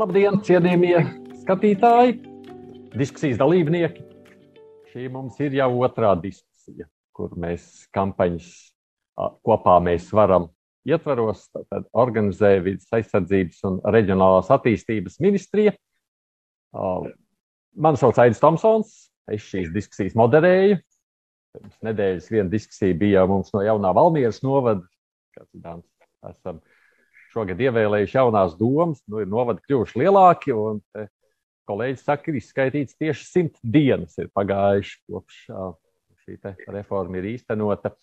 Labdien, cienījamie skatītāji, diskusijas dalībnieki! Šī mums ir jau otrā diskusija, kur mēs kampaņas kopā mēs varam ietvaros, tad organizē vidas aizsardzības un reģionālās attīstības ministrija. Mani sauc Aidis Tomsons, es šīs diskusijas moderēju. Pirms nedēļas viena diskusija bija mums no jaunā Valmieras novada. Esam šogad ievēlējuši jaunās domas, nu, ir novadi kļuvuši lielāki. Un, kolēģis saka, ir izskaitīts tieši simt dienas ir pagājuši kopš šī reforma ir īstenota.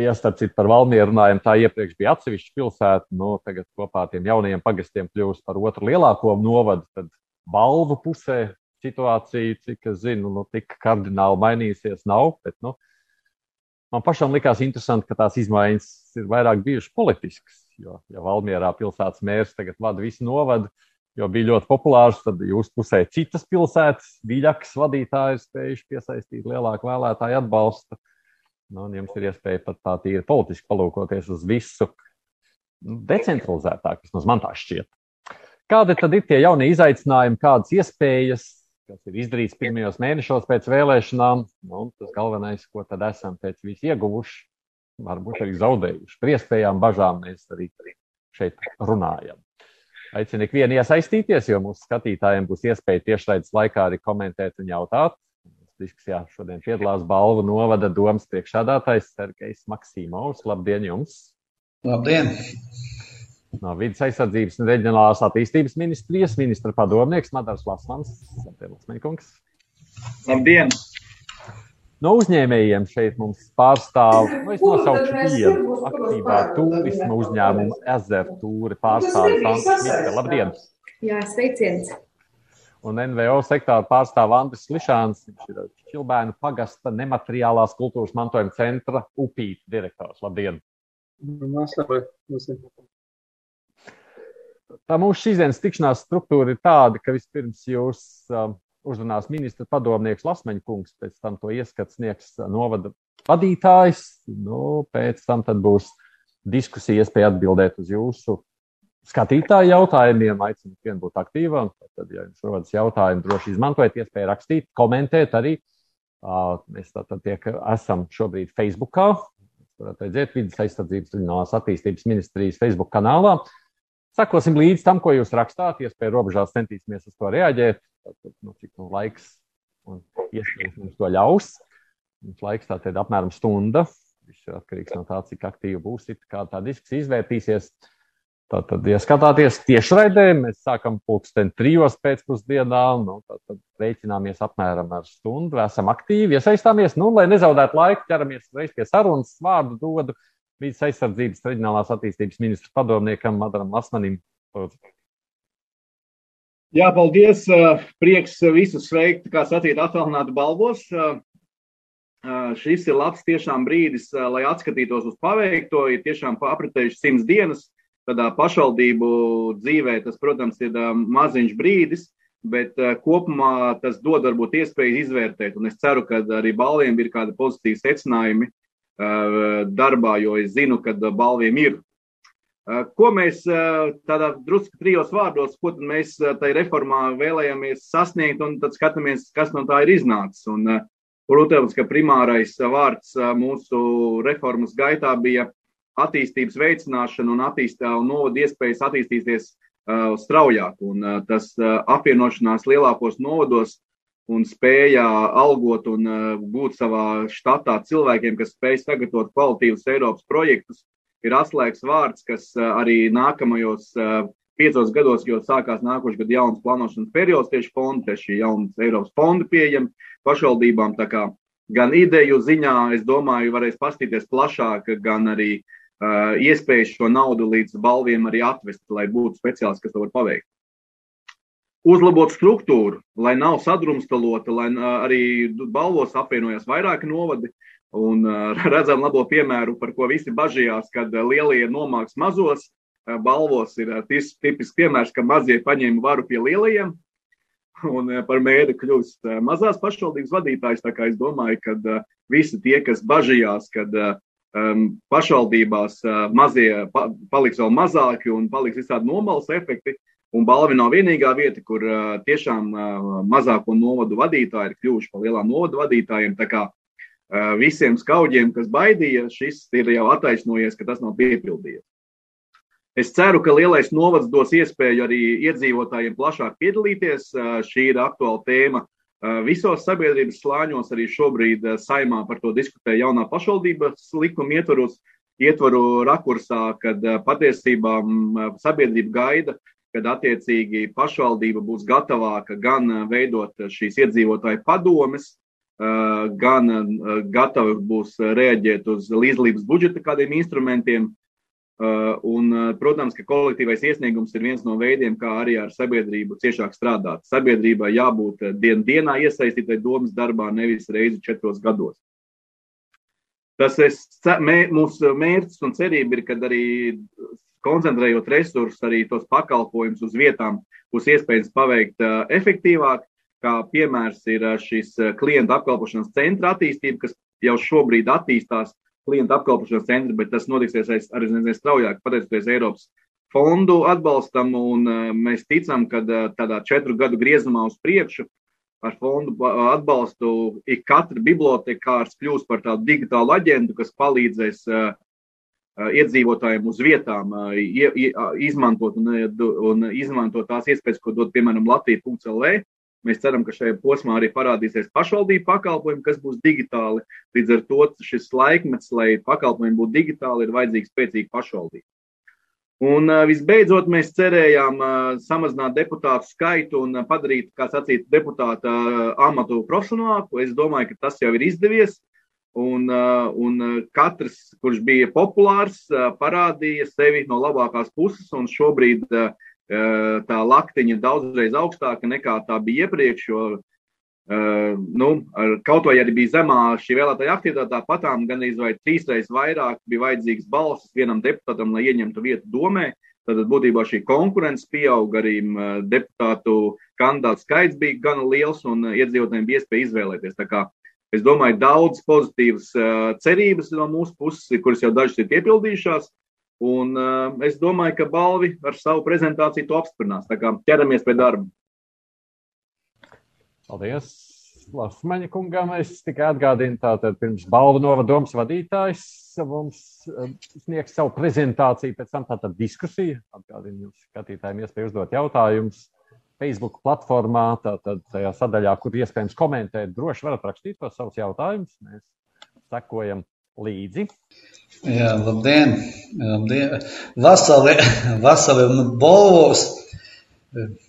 Ja starp citu par Valmieru runājam, tā iepriekš bija atsevišķa pilsēta, nu, tagad kopā ar tiem jaunajiem pagastiem kļūst par otru lielāko novadu, tad balvu pusē situācija, cik es zinu, nu, tik kardināli mainījusies nav, bet, nu, man pašam likās interesanti, ka tās izmaiņas ir vairāk bijušas politiskas Jo, ja Valmjerā pilsētas mērs tagad vada visu novadu, jo bija ļoti populārs, tad jūsu pusē citas pilsētas, viļakas vadītāji ir spējuši piesaistīt lielāku vēlētāju atbalstu. Nu, jums ir iespēja pat tā tīri politiski palūkoties uz visu nu, decentralizētāk, vismaz man tā šķiet. Kādi tad ir tie jaunie izaicinājumi, kādas iespējas, kas ir izdarīts pirmajos mēnešos pēc vēlēšanām? Nu, tas galvenais, ko tad esam pēc visu ieguvuši, varbūt arī zaudējuši. Par iespējām, bažām mēs arī šeit runājam. Aicinu ikvienu iesaistīties, jo mūsu skatītājiem būs iespēja tiešraides laikā arī komentēt un jautāt. Diskusijā šodien piedalās balvu novada domas priekšādātājs Sergejs Maksīmovs. Labdien jums! Labdien! No vidas aizsardzības un reģionālās attīstības ministrijas ministra padomnieks Madars Lasmans. Labdien! Labdien. No uzņēmējiem šeit mums pārstāv, nu, es nosaukšu vienu aktīvā turisma uzņēmumu ezeru tūri pārstāvis Andris Mitka. Labdien! Jā, sveiciens! Un NVO sektāra pārstāv Andris Lišāns, viņš ir Čilbēnu pagasta nemateriālās kultūras mantojuma centra upīt direktors. Labdien! Tā mūsu šīsdienas tikšanās struktūra ir tāda, ka vispirms jūs um, uzrunās ministra padomnieks Lasmeņa kungs, pēc tam to ieskats sniegs novada vadītājs. Nu, pēc tam būs diskusija, iespēja atbildēt uz jūsu skatītāju jautājumiem. Aicinu vienu būt aktīvam. Tad, ja jums rodas jautājumi, droši izmantojiet iespēju rakstīt, komentēt arī. Mēs tātad tiek, esam šobrīd Facebookā. Varat redzēt, vidas aizsardzības reģionālās attīstības ministrijas Facebook kanālā. Sakosim līdz tam, ko jūs rakstāt, iespēja robežās centīsimies uz to reaģēt. Tātad, nu, cik nu laiks un iespējas mums to ļaus. Mums laiks tā tad apmēram stunda. Viss ir atkarīgs no tā, cik aktīvi būsit, kā tā diskusija izvērtīsies. Tātad, ja skatāties tiešraidē, mēs sākam pulksten trijos pēcpusdienā, nu, tad rēķināmies apmēram ar stundu, esam aktīvi, iesaistāmies, nu, lai nezaudētu laiku, ķeramies reiz pie sarunas, vārdu dodu vidas aizsardzības reģionālās attīstības ministra padomniekam Madaram Lasmanim. Jā, paldies. Prieks visus sveikt, kā sacīt, attālināti balvos. Šis ir labs tiešām brīdis, lai atskatītos uz paveikto. Ir tiešām apritējuši simts dienas. Tādā pašvaldību dzīvē tas, protams, ir maziņš brīdis, bet kopumā tas dod varbūt iespēju izvērtēt. Un es ceru, ka arī balviem ir kādi pozitīvi secinājumi darbā, jo es zinu, ka balviem ir Eh, ko mēs eh, tādā drusku trijos vārdos, ko mēs eh, tajā reformā vēlējāmies sasniegt, un tad skatāmies, kas no tā ir iznācis. Un, protams, ka primārais vārds mūsu reformas gaitā bija attīstības veicināšana un, attīstā, un novada iespējas attīstīties straujāk. Un, tas apvienošanās lielākos novados un spēja algot un uh, būt savā štatā cilvēkiem, kas spēj sagatavot kvalitīvus Eiropas projektus, ir atslēgas vārds, kas arī nākamajos piecos gados, jo sākās nākošais gads jauns plānošanas periods, tieši fondi, tieši jauns Eiropas fondi pieejami pašvaldībām. Kā gan ideju ziņā, es domāju, varēs pastīties plašāk, gan arī uh, iespējas šo naudu līdz balviem arī atvest, lai būtu speciālisti, kas to var paveikt. Uzlabot struktūru, lai nav sadrumstalota, lai uh, arī balvos apvienojas vairāki novadi, uh, Un uh, redzam labo piemēru, par ko visi bažījās, kad uh, lielie nomāks mazos. Uh, balvos ir tipisks piemērs, ka mazie paņēma varu pie lielajiem. Un par mēri kļūst mazās pašvaldības vadītājs. Tā kā es domāju, ka visi tie, kas bažījās, kad um, pašvaldībās mazie pa, paliks vēl mazāki un paliks visādi nomalas efekti, Un balva nav vienīgā vieta, kur uh, tiešām uh, mazāko novadu vadītāji ir kļuvuši par lielām novadu vadītājiem. Tā kā uh, visiem skauģiem, kas baidīja, šis ir jau attaisnojies, ka tas nav piepildījies. Es ceru, ka lielais novads dos iespēju arī iedzīvotājiem plašāk piedalīties. Šī ir aktuāla tēma visos sabiedrības slāņos. Arī šobrīd saimā par to diskutē jaunā pašvaldības likuma ietvaros, ietvaru rakursā, kad patiesībā sabiedrība gaida, kad attiecīgi pašvaldība būs gatavāka gan veidot šīs iedzīvotāju padomes, gan gatava būs reaģēt uz līdzlības budžeta kādiem instrumentiem, un, protams, ka kolektīvais iesniegums ir viens no veidiem, kā arī ar sabiedrību ciešāk strādāt. Sabiedrībai jābūt dien, dienā iesaistītai domas darbā, nevis reizi četros gados. Tas mē, mūsu mērķis un cerība ir, ka arī koncentrējot resursus, arī tos pakalpojumus uz vietām, būs iespējams paveikt efektīvāk. Kā piemērs ir šis klienta apkalpošanas centra attīstība, kas jau šobrīd attīstās klientu apkalpošanas centri, bet tas notiksies nezinu, straujāk, pateicoties Eiropas fondu atbalstam. Un, mēs ticam, ka tādā četru gadu griezumā uz priekšu ar fondu atbalstu ik katra bibliotekārs kļūs par tādu digitālu aģentu, kas palīdzēs uh, iedzīvotājiem uz vietām izmantot un, un izmantot tās iespējas, ko dod, piemēram, Latvija.lv Mēs ceram, ka šajā posmā arī parādīsies pašvaldību pakalpojumi, kas būs digitāli. Līdz ar to šis laikmets, lai pakalpojumi būtu digitāli, ir vajadzīga spēcīga pašvaldība. Un visbeidzot, mēs cerējām samazināt deputātu skaitu un padarīt, kā sacīt, deputāta amatu profesionālu. Es domāju, ka tas jau ir izdevies. Un, un katrs, kurš bija populārs, parādīja sevi no labākās puses. Šobrīd uh, tā laktiņa daudzreiz augstāka nekā tā bija iepriekš. Jo, nu, kaut vai arī bija zemā šī vēlētāja aktivitāte, tāpatām gan vai trīsreiz vairāk bija vajadzīgs balsis vienam deputātam, lai ieņemtu vietu domē. Tad būtībā šī konkurence pieauga, arī deputātu kandidātu skaits bija gan liels un iedzīvotājiem bija iespēja izvēlēties. Tā kā es domāju, daudz pozitīvas cerības no mūsu puses, kuras jau dažas ir piepildījušās. Un es domāju, ka balvi ar savu prezentāciju to apstiprinās. Tā kā ķeramies pie darba. Paldies! Lasmaņa kungam es tikai atgādinu, tātad pirms balvu novadoms vadītājs mums sniegs savu prezentāciju, pēc tam tātad diskusija. Atgādinu jums skatītājiem iespēju uzdot jautājumus Facebook platformā, tātad tajā sadaļā, kur iespējams komentēt, droši varat rakstīt tos savus jautājumus. Mēs sekojam līdzi. Jā, labdien! labdien. Vasali, vasali un bolvos,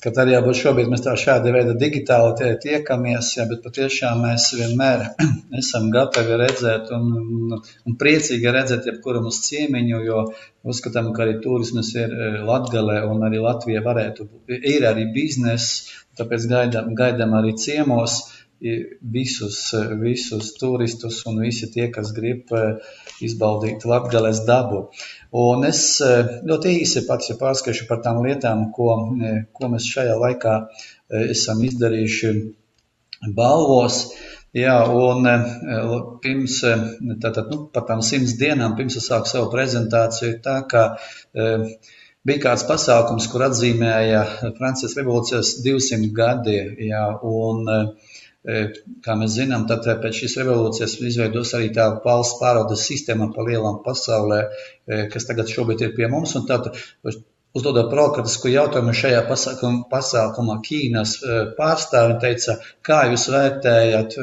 kad arī jābūt šobrīd mēs tā šāda veida digitāli tie tiekamies, jā, bet patiešām mēs vienmēr esam gatavi redzēt un, un, un priecīgi redzēt jebkuram uz ciemiņu, jo uzskatām, ka arī turismas ir eh, Latgalē un arī Latvija varētu, ir arī biznes, tāpēc gaidām, gaidām arī ciemos visus, visus turistus un visi tie, kas grib eh, izbaudīt Latgales dabu. Un es eh, ļoti īsi pats ja pārskašu par tām lietām, ko, eh, ko mēs šajā laikā esam izdarījuši balvos. Jā, un pirms, tātad, nu, par tām simts dienām, pirms es sāku savu prezentāciju, tā kā bija kāds pasākums, kur atzīmēja Francijas revolūcijas 200 gadi, jā, un Kā mēs zinām, tad pēc šīs revolūcijas izveidos arī tā valsts pārvaldes sistēma pa lielām pasaulē, kas tagad šobrīd ir pie mums. Un tad, uzdodot provokatisku jautājumu šajā pasākumā, pasākumā Ķīnas pārstāvi teica, kā jūs vērtējat,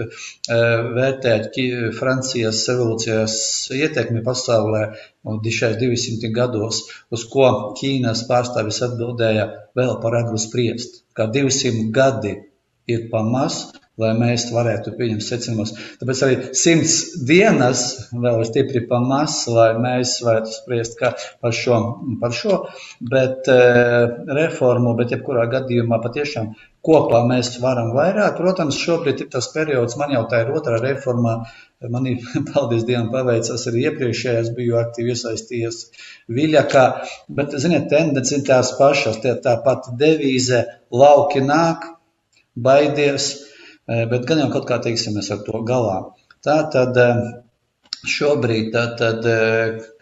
vērtējat Francijas revolūcijas ietekmi pasaulē šajos 200 gados, uz ko Ķīnas pārstāvis atbildēja vēl par agru spriest, kā 200 gadi ir pamaz, lai mēs varētu pieņemt secinājumus. Tāpēc arī simts dienas vēl ir stipri pa maz, lai mēs varētu spriest par šo, par šo bet, uh, reformu, bet jebkurā gadījumā patiešām kopā mēs varam vairāk. Protams, šobrīd ir tas periods, man jau tā ir otrā reformā. Man ir, paldies Dievam, paveicās arī iepriekšējās, biju aktīvi iesaistījies Viļakā, bet, ziniet, tendence ir tās pašas, tie tā pati devīze, lauki nāk, baidies, bet gan jau kaut kā tiksimies ar to galā. Tā tad Šobrīd, tad,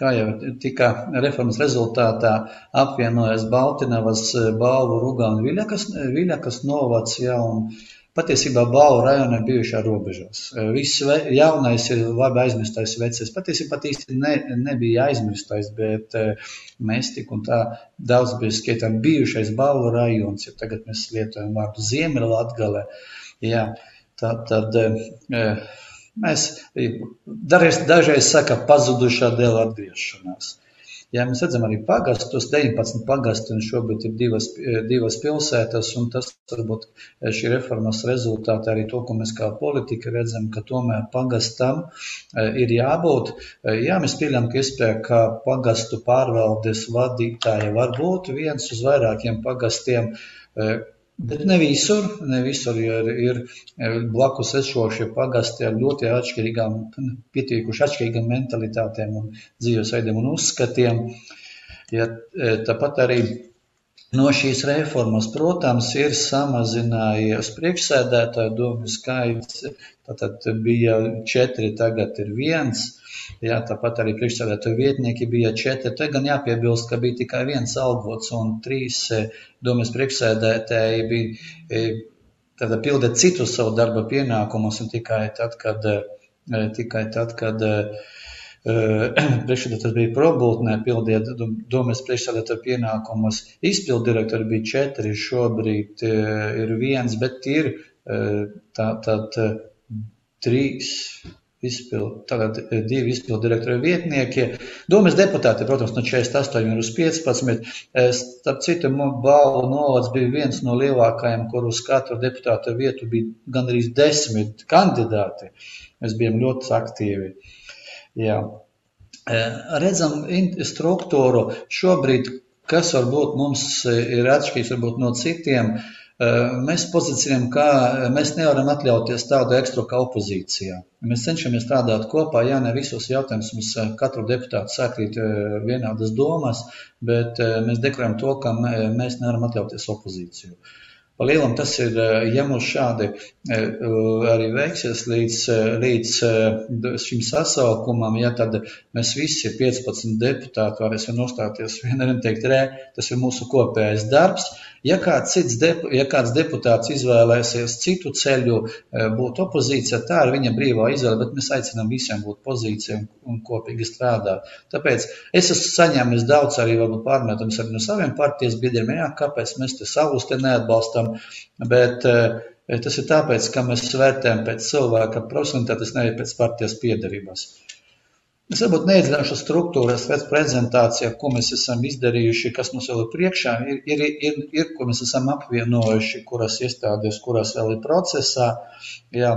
kā jau tika reformas rezultātā, apvienojas Baltinavas, Balvu, Rugā un Viļakas, Viļakas novads. Ja, un patiesībā Balvu rajona bijušā robežās. Viss jaunais ir labi aizmirstais vecis. Patiesībā pat īsti ne, nebija aizmirstais, bet mēs tik un tā daudz bija skaitām bijušais Balvu rajons, ja tagad mēs lietojam vārdu Ziemeļlatgale. Jā, tā tad. tad Mēs dažreiz, dažreiz saka pazudušā dēļ atgriešanās. Ja mēs redzam arī pagastus, 19 pagasti, un šobrīd ir divas, divas pilsētas, un tas varbūt šī reformas rezultātā arī to, ko mēs kā politika redzam, ka tomēr pagastam ir jābūt. Jā, mēs pieļam, ka iespēja, ka pagastu pārvaldes vadītāja var būt viens uz vairākiem pagastiem, Bet ne visur, ne visur ir, ir blakus esošie pagasti ar ļoti atšķirīgām, pietiekuši atšķirīgām mentalitātēm un dzīvesveidiem un uzskatiem. Ja, e, tāpat arī no šīs reformas, protams, ir samazinājies priekšsēdētāju domu skaits. Tātad bija četri, tagad ir viens. Jā, tāpat arī priekšsēdētāju vietnieki bija četri. Te gan jāpiebilst, ka bija tikai viens algots un trīs e, domas priekšsēdētāji bija e, tāda pildīt citus savu darba pienākumus un tikai tad, kad, e, tikai tad, kad priekšsēdētājs bija probūtnē, pildiet domas priekšsēdētāju pienākumus. Izpildu direktori bija četri, šobrīd ir viens, bet ir tā, tā, trīs izpildu, tagad eh, divi izpildu direktoru vietnieki. Domas deputāti, protams, no 48 uz 15. Eh, starp citu, balvu novads bija viens no lielākajiem, kur uz katru deputātu vietu bija gandrīz desmit kandidāti. Mēs bijām ļoti aktīvi. Jā. Eh, redzam struktūru šobrīd, kas varbūt mums ir atšķirīgs no citiem. Uh, Mēs pozicionējam, ka mēs nevaram atļauties tādu ekstru kā opozīcijā. Mēs cenšamies strādāt kopā, jā, ne visos jautājumus mums katru deputātu sakrīt vienādas domas, bet mēs deklarējam to, ka mēs nevaram atļauties opozīciju. Pa lielam tas ir, ja mums šādi arī veiksies līdz, līdz šim sasaukumam, ja tad mēs visi 15 deputāti varēsim nostāties vienam teikt, rē, tas ir mūsu kopējais darbs, Ja kāds, cits, ja kāds deputāts izvēlēsies citu ceļu, eh, būt opozīcijā, tā ir viņa brīvā izvēle, bet mēs aicinām visiem būt pozīcijā un, un kopīgi strādāt. Tāpēc es esmu saņēmis daudz arī pārmetumus arī no saviem partijas biedriem, jā, kāpēc mēs te savus te neatbalstam, bet uh, tas ir tāpēc, ka mēs vērtējam pēc cilvēka profesionalitātes, nevis pēc partijas piedarības. Es varbūt neiedziļināšu struktūras pēc prezentācijā, ko mēs esam izdarījuši, kas mums vēl ir priekšā. Ir, ir, ir, ir ko mēs esam apvienojuši, kuras iestādes, kuras vēl ir procesā. Jā.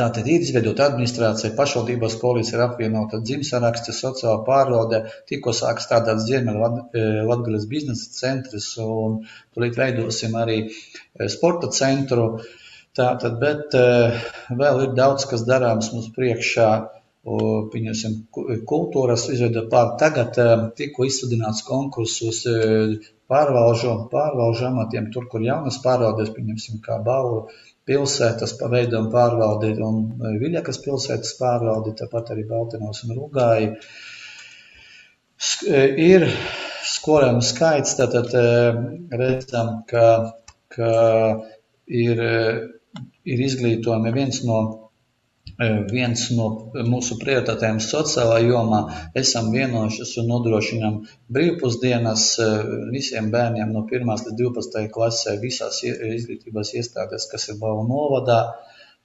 Tātad ir izveidota administrācija, pašvaldības policija ir apvienota, dzimsaraksts, sociālā pārvalde, tikko sāk strādāt Ziemeļa Latgales biznesa centrs un tūlīt veidosim arī e, sporta centru. Tātad, bet e, vēl ir daudz, kas darāms mums priekšā pieņemsim, kultūras izveida pār. Tagad tikko izsludināts konkurss uz pārvalžu, pārvalžu amatiem, tur, kur jaunas pārvaldes, pieņemsim, kā Bauru pilsētas paveidojuma pārvaldi un Viļakas pilsētas pārvaldi, tāpat arī Baltinos un Rugāji. Ir skolēnu skaits, tātad redzam, ka, ka ir, ir izglītojumi viens no viens no mūsu prioritātēm sociālā jomā esam vienojušies un nodrošinām brīvpusdienas visiem bērniem no 1. līdz 12. klasē visās izglītības iestādēs, kas ir Balvu novadā.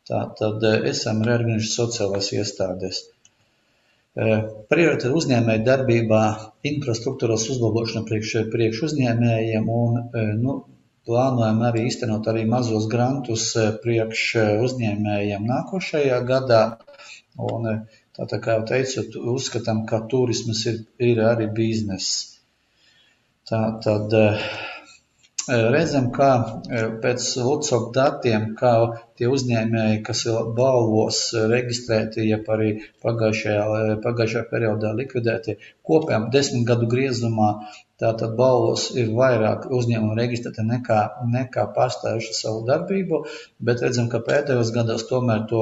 Tā tad esam reorganizējuši sociālās iestādes. Prioritāte uzņēmēja darbībā infrastruktūras uzlabošana priekš, priekš uzņēmējiem un nu, plānojam arī īstenot arī mazos grantus eh, priekš eh, uzņēmējiem nākošajā gadā. Un, eh, tā, tā kā jau teicu, uzskatām, ka turismas ir, ir arī bizness. Tā tad redzam, kā pēc Lucok datiem, kā tie uzņēmēji, kas ir balvos reģistrēti, ja arī pagājušajā, pagājušajā periodā likvidēti, kopējām desmit gadu griezumā Tātad balvos ir vairāk uzņēmumu reģistrēti nekā, nekā pārstājuši savu darbību, bet redzam, ka pēdējos gados tomēr to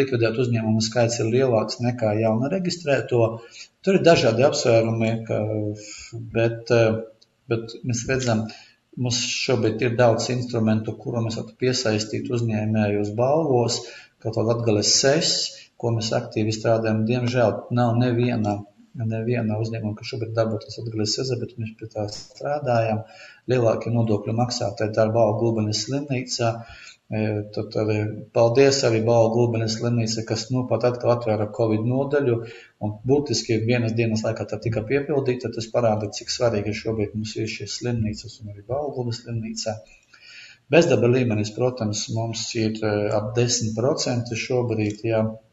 likvidēt uzņēmumu skaits ir lielāks nekā jauna reģistrēto. Tur ir dažādi apsvērumi, ka, bet, bet mēs redzam, mums šobrīd ir daudz instrumentu, kuru mēs varam piesaistīt uzņēmēju uz balvos, kā to Latgales SES, ko mēs aktīvi strādājam. Diemžēl nav neviena neviena uzņēmuma, kas šobrīd darbojas Latvijas Sezē, bet mēs pie tā strādājam. Lielākie nodokļu maksātāji tā ir Bāla Gulbenes slimnīca. E, tad arī paldies arī Bāla Gulbenes slimnīca, kas nu pat atkal atvēra Covid nodaļu un būtiski vienas dienas laikā tā tika piepildīta. Tas parāda, cik svarīgi šobrīd mums ir šīs slimnīcas un arī Bāla Gulbenes slimnīca. Bezdarba līmenis, protams, mums ir e, ap 10% šobrīd, jā. Ja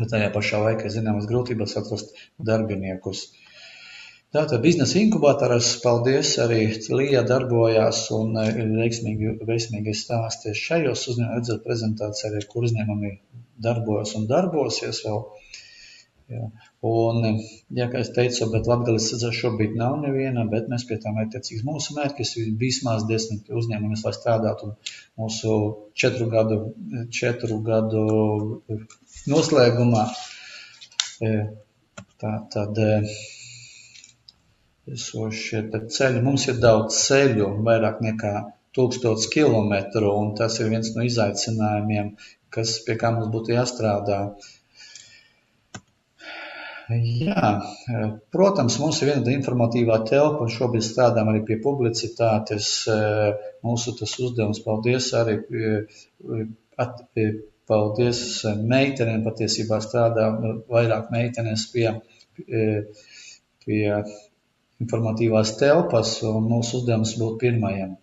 bet tajā pašā laikā zināmas grūtības atrast darbiniekus. Tātad biznesa inkubatoras, paldies, arī Lija darbojās un e, ir veiksmīgi, veiksmīgi stāsties šajos uzņēmumos, redzēt prezentāciju arī, kur uzņēmumi darbojas un darbosies vēl. Jā. Un, jā, kā es teicu, bet sadzē šobrīd nav neviena, bet mēs pie tām attiecīgs mūsu mērķis ir vismaz desmit uzņēmumus, lai strādātu mūsu četru gadu, četru gadu noslēgumā. E, tā tad e, esošie ceļi, mums ir daudz ceļu, vairāk nekā tūkstots kilometru, un tas ir viens no izaicinājumiem, kas pie kā mums būtu jāstrādā. Jā, protams, mums ir viena informatīvā telpa, un šobrīd strādājam arī pie publicitātes. Mūsu tas uzdevums, paldies arī at, paldies meitenēm, patiesībā strādā vairāk meitenes pie, pie, pie informatīvās telpas, un mūsu uzdevums būtu pirmajam.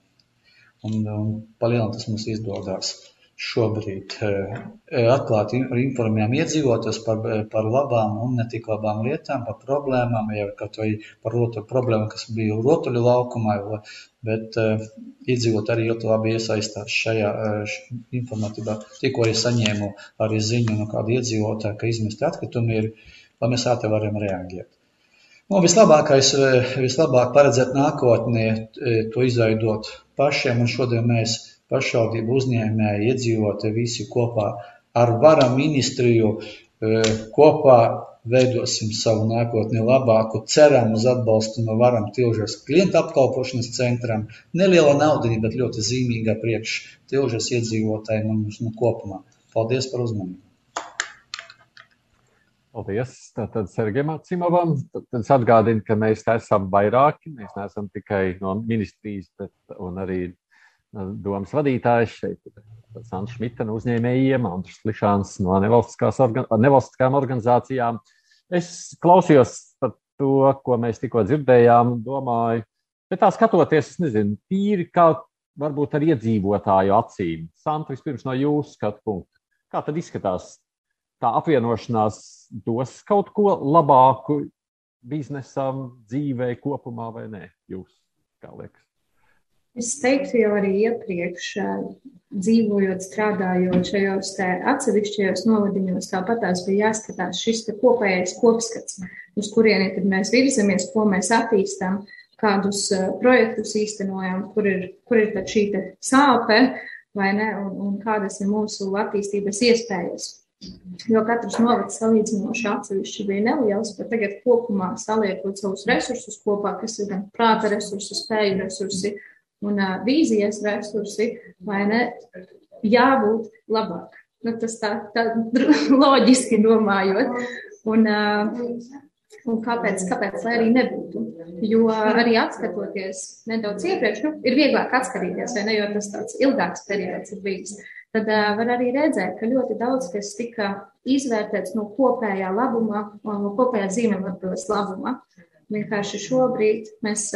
Un, un palielināt tas mums izdodās šobrīd eh, atklāti informējam iedzīvotājus par, par labām un ne tik labām lietām, par problēmām, jau kaut vai par rotu problēmu, kas bija rotuļu laukumā, bet iedzīvot arī ļoti labi iesaistās šajā informatīvā. Tikko arī saņēmu arī ziņu no kāda iedzīvotāja, ka izmesti atkritumi ir, lai mēs ātri varam reaģēt. Nu, vislabākais, vislabāk paredzēt nākotnē, to izveidot pašiem, un šodien mēs pašvaldību uzņēmēji, iedzīvotāji visi kopā ar vara ministriju e, kopā veidosim savu nākotni labāku, ceram uz atbalstu no varam tilžas klienta apkalpošanas centram. Neliela naudiņa, bet ļoti zīmīga priekš tilžas iedzīvotājiem un mums nu, kopumā. Paldies par uzmanību! Paldies. Tātad Sergejam Acimavam. Tad es atgādinu, ka mēs esam vairāki. Mēs neesam tikai no ministrijas, bet arī domas vadītājs šeit. Sants Šmita no uzņēmējiem, Andris Lišāns no nevalstiskām organizācijām. Es klausījos par to, ko mēs tikko dzirdējām, domāju, bet tā skatoties, es nezinu, tīri kā varbūt ar iedzīvotāju acīm. Santa, vispirms no jūsu skatu punkta. Kā tad izskatās tā apvienošanās dos kaut ko labāku biznesam, dzīvē kopumā vai nē? Jūs, kā liekas? Es teiktu jau arī iepriekš, dzīvojot, strādājot šajos atsevišķajos novadiņos, tāpat tās bija jāskatās šis kopējais kopskats, uz kurieni tad mēs virzamies, ko mēs attīstām, kādus projektus īstenojam, kur ir, kur ir šī sāpe, vai ne, un, un kādas ir mūsu attīstības iespējas. Jo katrs novads salīdzinoši atsevišķi bija neliels, bet tagad kopumā saliekot savus resursus kopā, kas ir gan prāta resursi, spēju resursi, un uh, vīzijas resursi, vai ne, jābūt labāk. Nu, tas tā, tā loģiski domājot. Un, uh, un kāpēc, kāpēc lai arī nebūtu? Jo arī atskatoties nedaudz iepriekš, nu, ir vieglāk atskatīties, vai ne, jo tas tāds ilgāks periods ir bijis. Tad uh, var arī redzēt, ka ļoti daudz kas tika izvērtēts no kopējā labuma, no kopējā zīmēm labuma. Vienkārši šobrīd mēs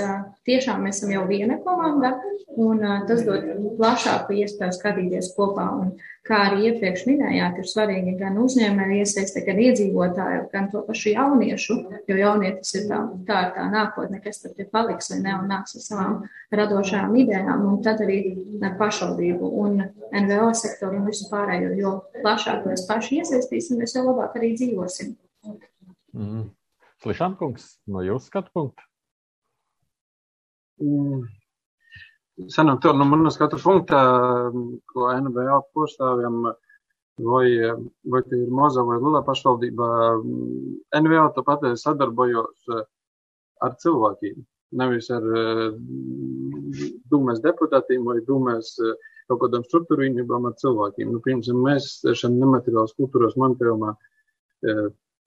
tiešām mēs esam jau viena komanda, un tas dod plašāku iespēju skatīties kopā. Un, kā arī iepriekš minējāt, ir svarīgi gan uzņēmēju iesaiste, gan iedzīvotāju, gan to pašu jauniešu, jo jaunietis ir tā, tā ir tā nākotne, kas tad ir paliks vai ne un nāks ar savām radošajām idejām, un tad arī ar pašvaldību un NVO sektoru un visu pārējo, jo plašāk mēs paši iesaistīsimies, jo labāk arī dzīvosim. Mm. Slišankungs, no jūsu skatu punkta? mm, sanāk, to no manas skatu punkta, ko NVO pārstāvjiem, vai, vai tie ir maza vai liela pašvaldība, NVO tāpat sadarbojos ar cilvēkiem. Nevis ar dūmēs deputātiem vai dūmēs kaut kādām struktūrībām ar cilvēkiem. Nu, piemēram, mēs šeit nemateriālas kultūras mantojumā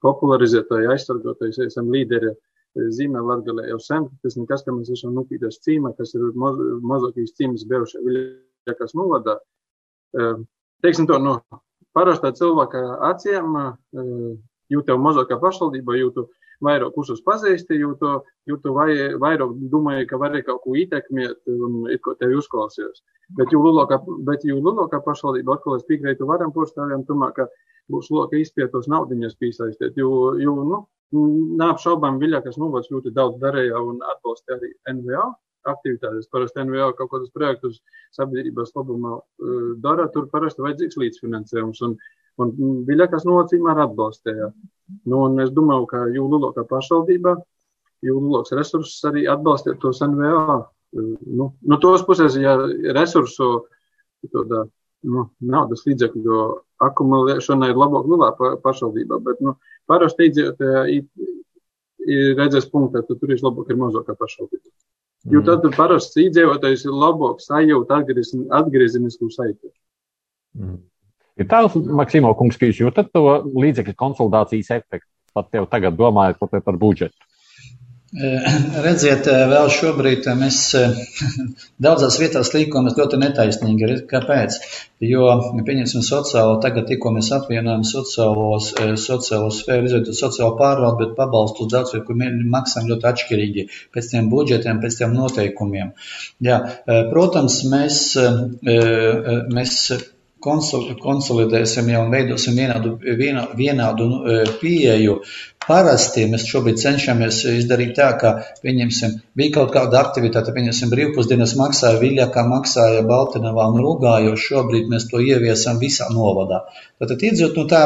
popularizētāji, aizsargotāji, esam līderi zīmē Latgalē jau sen. Tas nekas, ka mēs esam nupītas cīma, kas ir mazākīs cīmas bijuši Viļakas novadā. Teiksim to, no parastā cilvēka acīm, jūtu mazākā pašvaldība, jūtu vairāk visus pazīsti, jūtu, jūtu vai, vairāk domāju, ka vari kaut ko ietekmēt un it ko tevi uzklausījos. Bet jū lielākā, bet jū lielākā pašvaldība, atkal es piekrītu varam porštāvjiem, tomēr, ka būs loka izpietos naudiņas piesaistīt, jo, jo, nu, Neapšaubām, Viļakas novads ļoti daudz darīja un atbalsta arī NVO aktivitātes. Parasti NVO kaut kādus projektus sabiedrības labumā uh, dara, tur parasti vajadzīgs līdzfinansējums. Un, un Viļakas novads vienmēr atbalstīja. Nu, un es domāju, ka Jūlulokā pašvaldībā, Jūluloks resursus arī atbalstiet tos NVO. Uh, nu, no tos puses, ja resursu tādā, nu, naudas līdzekļu akumulēšana ir labāk lielā pašvaldībā, bet, nu, parasti iedzīvotāji redzēs punktā, tad tur ir labāk ir mazākā pašvaldība. Mm. Jo tad parasti iedzīvotājs ir labāk sajūta atgriezenisku saiti. Mm. Ir tā, Maksimo kungs, ka jūs jūtat to līdzekļu konsolidācijas efektu, pat jau tagad domājot par budžetu. Eh, redziet, eh, vēl šobrīd eh, mēs daudzās vietās līkojamies ļoti netaisnīgi. Kāpēc? Jo, pieņemsim, sociālo, tagad tikko mēs apvienojam sociālos, sociālo sfēru, izveidot sociālo pārvaldu, bet pabalstus daudz, kur maksām ļoti atšķirīgi pēc tiem budžetiem, pēc tiem noteikumiem. Jā, protams, mēs, mēs konsolidēsim jau un veidosim vienādu, vienādu, vienādu pieeju Parasti mēs šobrīd cenšamies izdarīt tā, ka, pieņemsim, bija kaut kāda aktivitāte, pieņemsim, brīvpusdienas maksāja Viļā, kā maksāja Baltinavā un Rūgā, jo šobrīd mēs to ieviesam visā novadā. Tātad iedzot, nu tā,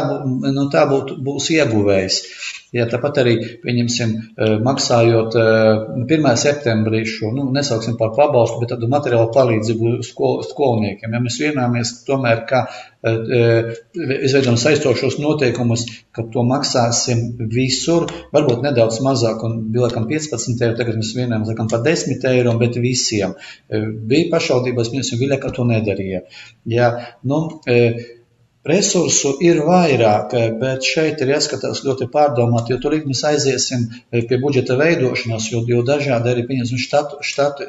nu tā būt, būs ieguvējs. Ja, tāpat arī, pieņemsim, maksājot 1. septembrī šo, nu, nesauksim par pabalstu, bet tādu materiālu palīdzību skol, skolniekiem. Ja mēs vienāmies tomēr, ka izveidojam saistošos noteikumus, ka to maksāsim visur, varbūt nedaudz mazāk, un bija laikam 15 eiro, tagad mēs vienojam laikam par 10 eiro, bet visiem. Bija pašvaldībās, mēs jau viļā, ka to nedarīja. Ja, nu, Resursu ir vairāk, bet šeit ir jāskatās ļoti pārdomāt, jo tur mēs aiziesim pie budžeta veidošanas, jo, jo dažādi arī, pieņemsim, štatu, štatu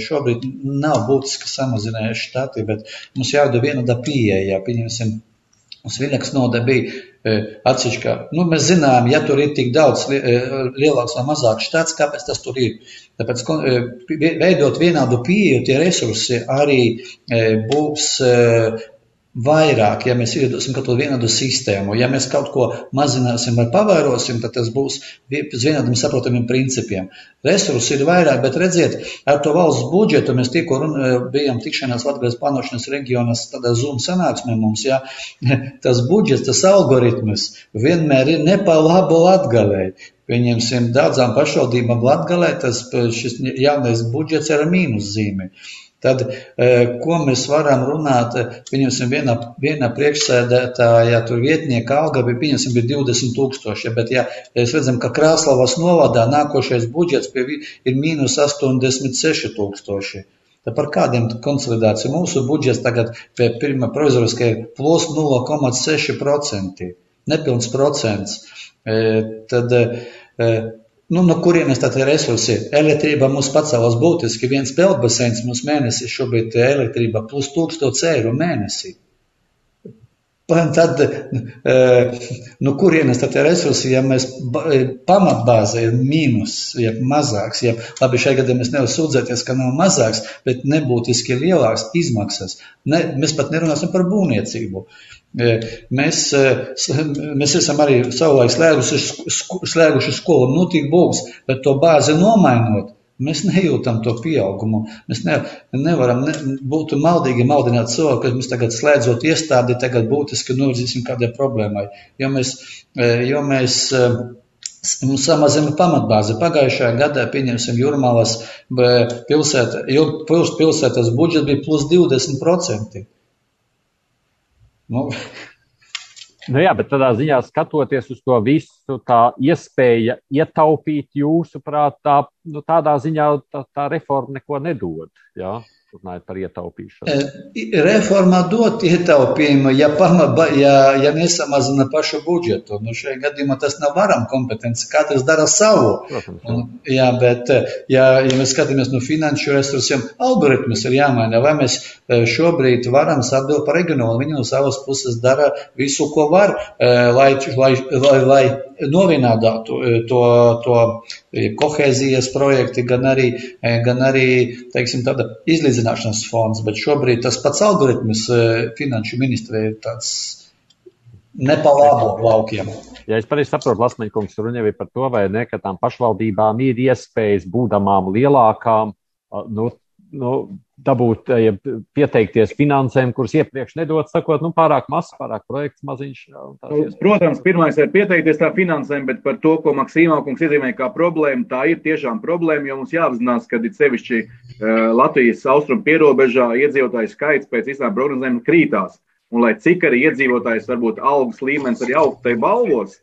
šobrīd nav būtiski samazinājuši štati, bet mums jāvada vienāda pieeja, pieņemsim, mums Viļakas noda bija atsevišķi, nu, mēs zinām, ja tur ir tik daudz lielāks vai mazāks štats, kāpēc tas tur ir. Tāpēc, veidot vienādu pieeju, tie resursi arī būs vairāk, ja mēs iedosim kaut kādu vienādu sistēmu. Ja mēs kaut ko mazināsim vai pavairosim, tad tas būs uz vienādiem saprotamiem principiem. Resursi ir vairāk, bet redziet, ar to valsts budžetu mēs tikko bijām tikšanās Latvijas plānošanas reģionas tādā Zoom sanāksmē mums, ja tas budžets, tas algoritms vienmēr ir ne pa labu latgalēji. Pieņemsim, daudzām pašvaldībām Latgalē tas šis jaunais budžets ir ar mīnuszīmi. Tad, e, ko mēs varam runāt, pieņemsim, viena, viena priekšsēdētāja, tur vietnieka alga bija, pieņemsim, bija 20 tūkstoši, bet, ja mēs redzam, ka Krāslavas novadā nākošais budžets pie, ir mīnus 86 tūkstoši. Tad par kādiem konsolidāciju mūsu budžets tagad pie pirmā provizoriskā ir plus 0,6%, nepilns procents. E, tad, e, Nu, no kurienes tad ir resursi? Elektrība mums pacēlās būtiski. Viens peldbaseins mums mēnesī šobrīd ir elektrība plus 1000 eiro mēnesī. Tad, nu, kurienes tad ir resursi, ja mēs pamatbāze ir mīnus, ja mazāks, ja labi šajā gadā mēs nevar sūdzēties, ka nav mazāks, bet nebūtiski lielāks izmaksas. Ne, mēs pat nerunāsim par būvniecību. Mēs, mēs esam arī savulaik slēguši, slēguši skolu, nu tik būs, bet to bāzi nomainot, mēs nejūtam to pieaugumu. Mēs ne, nevaram ne, būt maldīgi maldināt cilvēku, ka mēs tagad slēdzot iestādi, tagad būtiski novirzīsim kādai problēmai. Jo mēs, jo mēs samazina pamatbāzi. Pagājušajā gadā, pieņemsim, Jurmālas pilsēta, pilsētas budžets bija plus 20%. Nu, Nu jā, bet tādā ziņā skatoties uz to visu, tā iespēja ietaupīt jūsuprāt, tā, nu, tādā ziņā tā, tā reforma neko nedod. Jā? Runājot par ietaupīšanu? Reformā dot ietaupījumu, ja, pamaba, ja, ja nesamazina pašu budžetu. Nu, šajā gadījumā tas nav varam kompetence. Katrs dara savu. Protams, jā. Un, jā, bet, ja, ja mēs skatāmies no finanšu resursiem, algoritmus ir jāmaina. Vai mēs šobrīd varam atbildēt par reģionālu? Viņi no savas puses dara visu, ko var, lai, lai, lai, lai novienādātu to, to kohēzijas projekti, gan arī, gan arī teiksim, izlīdzināšana iznīcināšanas fonds, bet šobrīd tas pats algoritms e, finanšu ministrē ir tāds nepalābo laukiem. Ja es pareizi saprotu, Lasmeņkungs, runa ir par to, vai ne, ka tām pašvaldībām ir iespējas būdamām lielākām, nu, nu, dabūt, ja pieteikties finansēm, kuras iepriekš nedod, sakot, nu, pārāk mazs, pārāk projekts maziņš. Nu, protams, pirmais ir pieteikties tā finansēm, bet par to, ko Maksīmā kungs iezīmē kā problēmu, tā ir tiešām problēma, jo mums jāapzinās, ka ir sevišķi uh, Latvijas austrumu pierobežā iedzīvotāju skaits pēc visām prognozēm krītās. Un lai cik arī iedzīvotājs varbūt algas līmenis arī augstu tai balvos,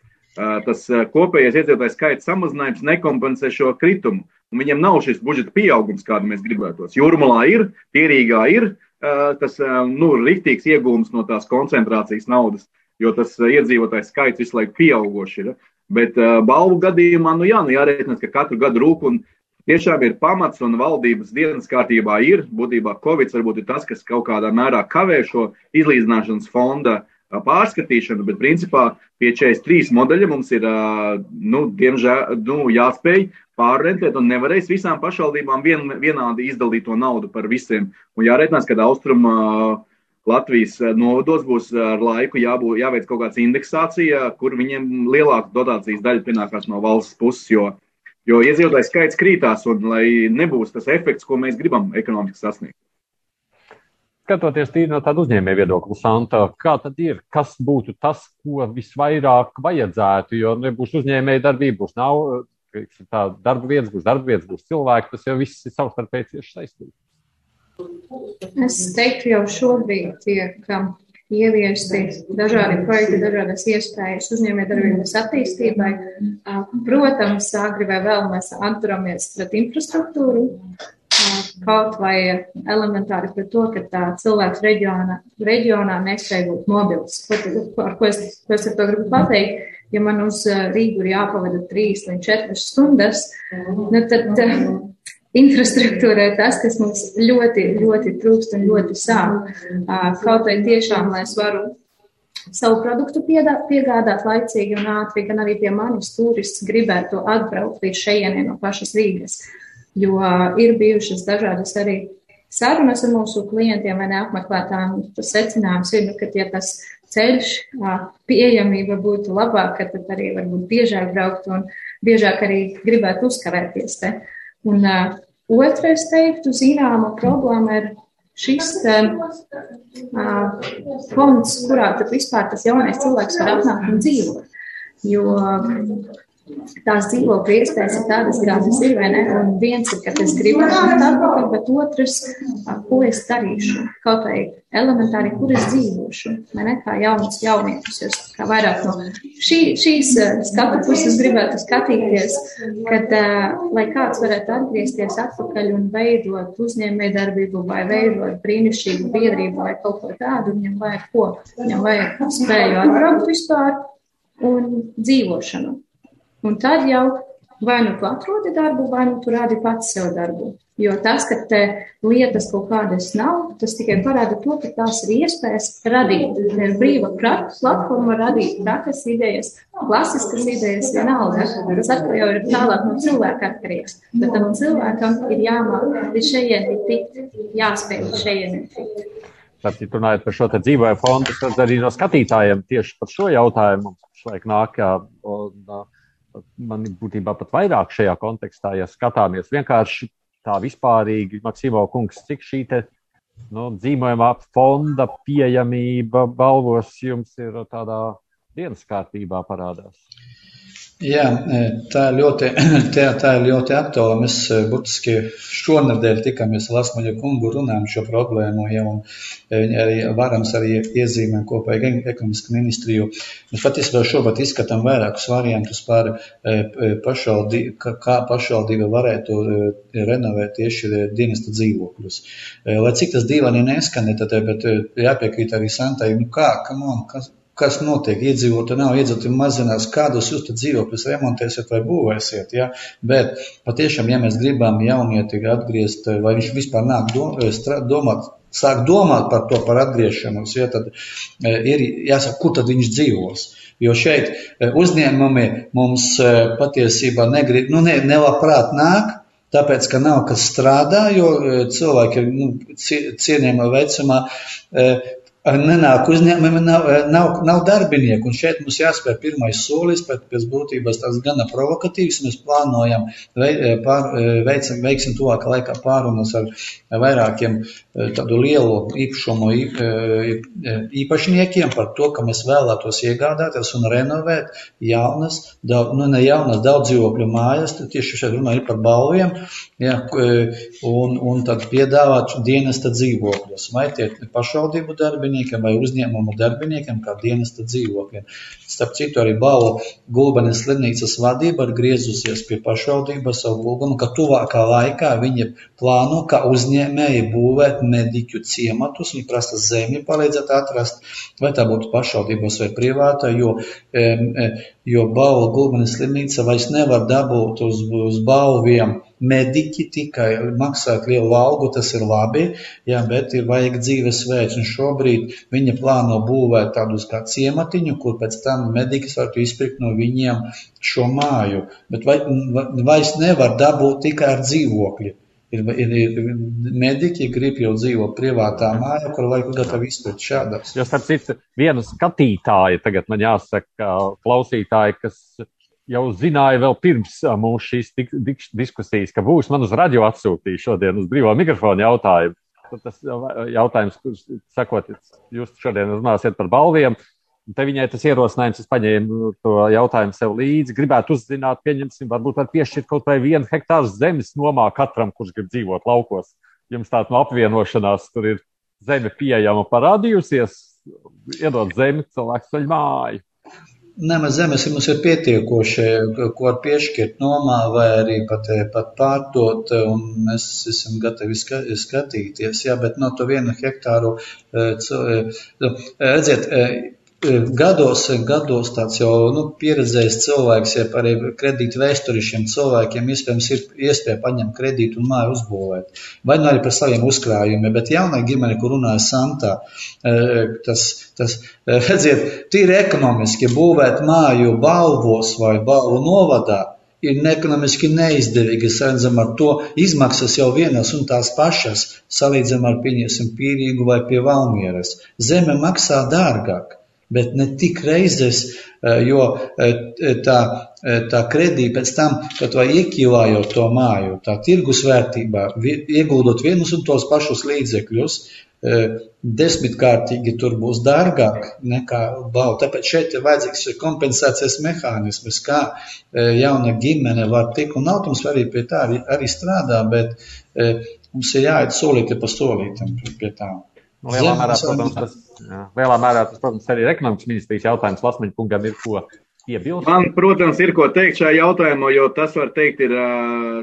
tas uh, kopējais iedzīvotāju skaits samazinājums nekompensē šo kritumu un viņiem nav šis budžeta pieaugums, kādu mēs gribētos. Jūrmalā ir, Pierīgā ir tas nu, rīktīgs iegūms no tās koncentrācijas naudas, jo tas iedzīvotājs skaits visu laiku pieaugošs ir. Bet balvu gadījumā, nu jā, nu jārēķinās, ka katru gadu rūp un tiešām ir pamats un valdības dienas kārtībā ir. Būtībā Covid varbūt ir tas, kas kaut kādā mērā kavē šo izlīdzināšanas fonda pārskatīšanu, bet principā pie 43 modeļa mums ir, nu, diemžēl, nu, jāspēj pārrentēt un nevarēs visām pašvaldībām vien, vienādi izdalīt to naudu par visiem. Un jāreitinās, ka austrumā Latvijas novados būs ar laiku jābūt, jāveic kaut kāda indeksācija, kur viņiem lielāka dotācijas daļa pienākās no valsts puses, jo, jo iedzīvotājs skaits krītās un lai nebūs tas efekts, ko mēs gribam ekonomiski sasniegt. Skatoties tīri no tāda uzņēmēja viedokļa, Santa, kā tad ir, kas būtu tas, ko visvairāk vajadzētu, jo nebūs uzņēmēja darbība, būs nav tā darba vietas, būs darba vietas, būs cilvēki, tas jau viss ir savstarpēji cieši saistīts. Es teiktu, jau šobrīd tiek ieviesti dažādi projekti, dažādas iespējas uzņēmējdarbības attīstībai. Protams, agri vai vēl mēs atturamies pret infrastruktūru, kaut vai elementāri pret to, ka tā cilvēks reģionā, reģionā nespēja būt mobils. Ar ko es, ko es ar to gribu pateikt? ja man uz eh, Rīgu ir jāpavada 3 līdz 4 stundas, nu tad uh, infrastruktūra ir tas, kas mums ļoti, ļoti trūkst un ļoti sāp. Uh, kaut vai tiešām, lai es varu savu produktu piegādāt laicīgi un ātri, gan arī pie manis turists gribētu atbraukt līdz šejienē no pašas Rīgas, jo uh, ir bijušas dažādas arī sarunas ar mūsu klientiem vai neapmeklētājiem. Tas secinājums ir, nu, ka, ja tas ceļš, pieejamība būtu labāka, tad arī varbūt biežāk braukt un biežāk arī gribētu uzkavēties te. Un uh, otrais teiktu, zināma problēma ir šis uh, fonds, kurā tad vispār tas jaunais cilvēks var atnākt un dzīvot. Jo tās dzīvokļu iespējas ir tādas, kādas ir, vai ne? Un viens ir, ka es gribu nākt atpakaļ, bet otrs, ko es darīšu, kaut vai elementāri, kur es dzīvošu, vai ne? Kā jauns jaunietis, es kā vairāk no šī, šīs skatu puses gribētu skatīties, kad, lai kāds varētu atgriezties atpakaļ un veidot uzņēmē darbību vai veidot brīnišķīgu biedrību vai kaut ko tādu, viņam vajag ko? Viņam vajag spēju atbraukt vispār un dzīvošanu. Un tad jau vai nu tu atrodi darbu, vai nu tu rādi pats sev darbu. Jo tas, ka te lietas kaut kādas nav, tas tikai parāda to, ka tās ir iespējas radīt. Ir brīva platforma radīt prakas idejas, klasiskas idejas vienalga. Tas atkal jau ir tālāk no cilvēka atkarīgs. Bet tam cilvēkam ir jāmāk līdz šejieni tikt, jāspēj līdz šejieni tikt. Tāpēc, runājot par šo dzīvoju fondu, tad arī no skatītājiem tieši par šo jautājumu mums šlaik nāk. Un, man būtībā pat vairāk šajā kontekstā, ja skatāmies vienkārši tā vispārīgi, Maksimo kungs, cik šī te nu, dzīvojamā fonda pieejamība balvos jums ir tādā dienas kārtībā parādās? Jā, tā ir ļoti, tā, tā ir ļoti aktuāla. Mēs burtiski šonadēļ tikāmies ar Lasmaļa kungu, runājam šo problēmu, ja, un viņi arī varams arī iezīmē kopēju ekonomisku ministriju. Mēs patiesībā šobrīd izskatām vairākus variantus par pašvaldību, kā pašvaldība varētu renovēt tieši dienesta dzīvokļus. Lai cik tas dīvaini neskanē, tad, bet jāpiekrīt arī Santai, nu kā, come on, kas, kas notiek. Iedzīvotāji nav iedzīvotāji mazinās, kādus jūs tad dzīvokļus remontēsiet vai būvēsiet. Ja? Bet patiešām, ja mēs gribam jaunieti atgriezt, vai viņš vispār nāk domāt, sāk domāt par to, par atgriešanos, ja, tad ir jāsaka, kur tad viņš dzīvos. Jo šeit uzņēmumi mums patiesībā negrib, nu, ne, nelabprāt nāk, tāpēc, ka nav kas strādā, jo cilvēki ir nu, cienījama vecumā, nenāk uzņēmumi, nav, nav, nav darbinieku. Un šeit mums jāspēr pirmais solis, bet pēc būtības tas gana provokatīvs. Mēs plānojam, pār, veicam, veiksim tuvākā laikā pārunas ar vairākiem tādu lielu īpašumu īpašniekiem par to, ka mēs vēlētos iegādāties un renovēt jaunas, daudz, nu ne jaunas, daudz dzīvokļu mājas, tieši šeit runāju par balviem, ja, un, un tad piedāvāt dienesta dzīvokļus. Vai tie pašvaldību darbiniekiem vai uzņēmumu darbiniekiem kā dienesta dzīvokļiem. Starp citu, arī Bāla Gulbenes slimnīcas vadība ir griezusies pie pašvaldības savu lūgumu, ka tuvākā laikā viņi plāno, kā uzņēmēji būvēt mediķu ciematus, viņi prasa zemi palīdzēt atrast, vai tā būtu pašvaldības vai privāta, jo, jo Bāla Gulbenes slimnīca vairs nevar dabūt uz, uz balviem mediķi tikai maksāt lielu algu, tas ir labi, jā, bet ir vajag dzīvesveids. Un šobrīd viņa plāno būvēt tādus kā ciematiņu, kur pēc tam mediķis varētu izpirkt no viņiem šo māju. Bet vai, vairs nevar dabūt tikai ar dzīvokļi. Ir, ir, ir mediķi, grib jau dzīvot privātā mājā, kur vajag gatavi izpēt šādas. Jo, starp citu, viena skatītāja, tagad man jāsaka, klausītāji, kas jau zināja vēl pirms mūsu šīs diskusijas, ka būs man uz radio atsūtīja šodien uz brīvā mikrofona jautājumu. Tas jautājums, kurš sakot, jūs šodien runāsiet par balviem. Te viņai tas ierosinājums, es paņēmu to jautājumu sev līdzi. Gribētu uzzināt, pieņemsim, varbūt var piešķirt kaut vai vienu hektāru zemes nomā katram, kurš grib dzīvot laukos. Jums tāda no apvienošanās tur ir zeme pieejama parādījusies, iedod zemi, cilvēks ceļ māju. Nemaz zemes mums ir pietiekoši, ko var piešķirt nomā vai arī pat, pat pārdot, un mēs esam gatavi skatīties. Jā, bet no to vienu hektāru, eh, eh, redziet, eh, gados, gados tāds jau nu, pieredzējis cilvēks, ja arī kredītu vēsturišiem cilvēkiem iespējams ir iespēja paņemt kredītu un māju uzbūvēt. Vai nu arī par saviem uzkrājumiem, bet jaunai ģimene, kur runāja Santā, tas, tas redziet, tīri ekonomiski būvēt māju balvos vai balvu novadā ir neekonomiski neizdevīgi. Redzam, ar to izmaksas jau vienas un tās pašas, salīdzinām ar, pieņemsim, Pīrīgu vai pie Valmieras. Zeme maksā dārgāk bet ne tik reizes, eh, jo eh, tā, eh, tā kredīta pēc tam, kad vai iekļaujot to māju, tā tirgus vērtībā, ieguldot vienus un tos pašus līdzekļus, desmitkārtīgi tur būs dārgāk nekā balva. Tāpēc šeit ir vajadzīgs kompensācijas mehānisms, kā jauna ģimene var tikt, un autors arī pie tā arī, arī strādā, bet mums ir jāiet solīti pa solītam pie tā. Nu, lielā mērā, protams, tas, jā, lielā mērā tas, protams, arī ir ekonomikas ministrijas jautājums. Lasmaņa kungam ir ko iebilst. Man, protams, ir ko teikt šajā jautājumā, jo tas, var teikt, ir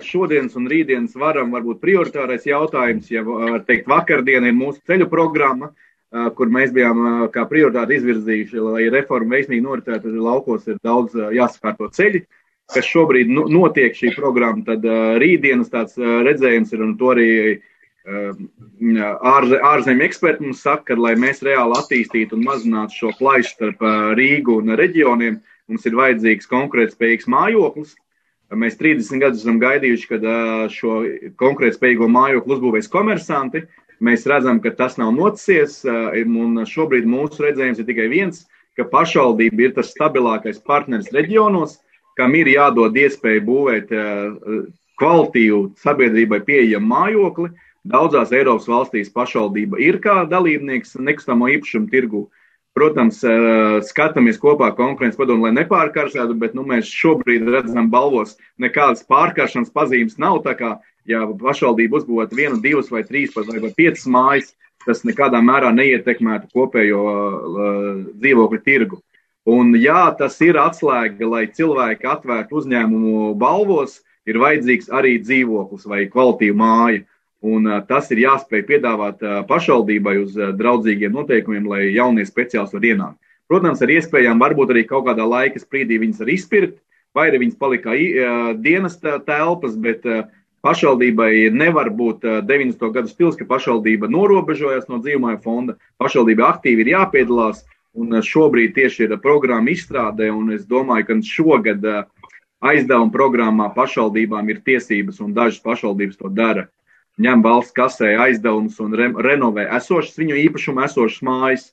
šodienas un rītdienas varam varbūt prioritārais jautājums. Ja var teikt, vakardiena ir mūsu ceļu programma, kur mēs bijām kā prioritāti izvirzījuši, lai reforma veiksmīgi noritētu, tad laukos ir daudz jāsakārto ceļi kas šobrīd notiek šī programma, tad rītdienas tāds redzējums ir, un to arī uh, Ehm, ārze, ārzemju eksperti mums saka, ka, lai mēs reāli attīstītu un mazinātu šo plaisu starp Rīgu un reģioniem, mums ir vajadzīgs konkurētspējīgs mājoklis. Mēs 30 gadus esam gaidījuši, kad šo konkurētspējīgo mājokli uzbūvēs komersanti. Mēs redzam, ka tas nav noticies, un šobrīd mūsu redzējums ir tikai viens, ka pašvaldība ir tas stabilākais partneris reģionos, kam ir jādod iespēja būvēt kvalitīvu sabiedrībai pieejamu mājokli, Daudzās Eiropas valstīs pašvaldība ir kā dalībnieks nekustamo īpašumu tirgu. Protams, uh, skatāmies kopā konkurences padomu, lai nepārkarsētu, bet nu, mēs šobrīd redzam balvos nekādas pārkaršanas pazīmes nav. Tā kā, ja pašvaldība uzbūvētu vienu, divas vai trīs vai, piecas mājas, tas nekādā mērā neietekmētu kopējo uh, dzīvokļu tirgu. Un jā, tas ir atslēga, lai cilvēki atvērtu uzņēmumu balvos, ir vajadzīgs arī dzīvoklis vai kvalitīva māja. Un tas ir jāspēj piedāvāt pašvaldībai uz draudzīgiem noteikumiem, lai jaunie speciālisti var ienākt. Protams, ar iespējām varbūt arī kaut kādā laika sprīdī viņas var izpirkt, vai arī viņas palika dienas telpas, bet pašvaldībai nevar būt 90. gadu stils, ka pašvaldība norobežojas no dzīvojuma fonda. Pašvaldība aktīvi ir jāpiedalās, un šobrīd tieši ir programma izstrādē, un es domāju, ka šogad aizdevuma programmā pašvaldībām ir tiesības, un dažas pašvaldības to dara ņem valsts kasē aizdevumus un re, renovē esošas viņu īpašumu, esošas mājas.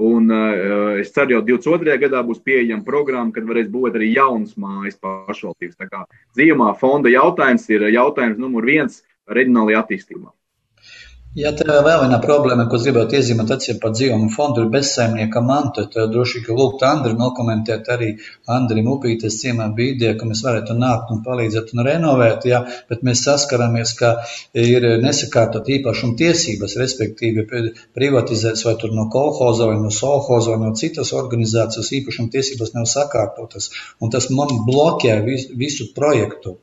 Un uh, es ceru, jau 22. gadā būs pieejama programma, kad varēs būt arī jaunas mājas pašvaldības. Tā kā dzīvumā fonda jautājums ir jautājums numur viens reģionālajā attīstībā. Ja tev vēl viena problēma, ko gribētu iezīmēt atsevišķi par dzīvumu fondu, ir bezsaimnieka mantu, tad droši vien lūgt Andri nokomentēt arī Andrim Upītes ciemā ideja, ka mēs varētu nākt un palīdzēt un renovēt, jā, bet mēs saskaramies, ka ir nesakārtot īpašuma tiesības, respektīvi privatizēts vai tur no kolhoza vai no solhoza vai no citas organizācijas īpašuma tiesības nav sakārtotas, un tas man blokē visu, visu projektu.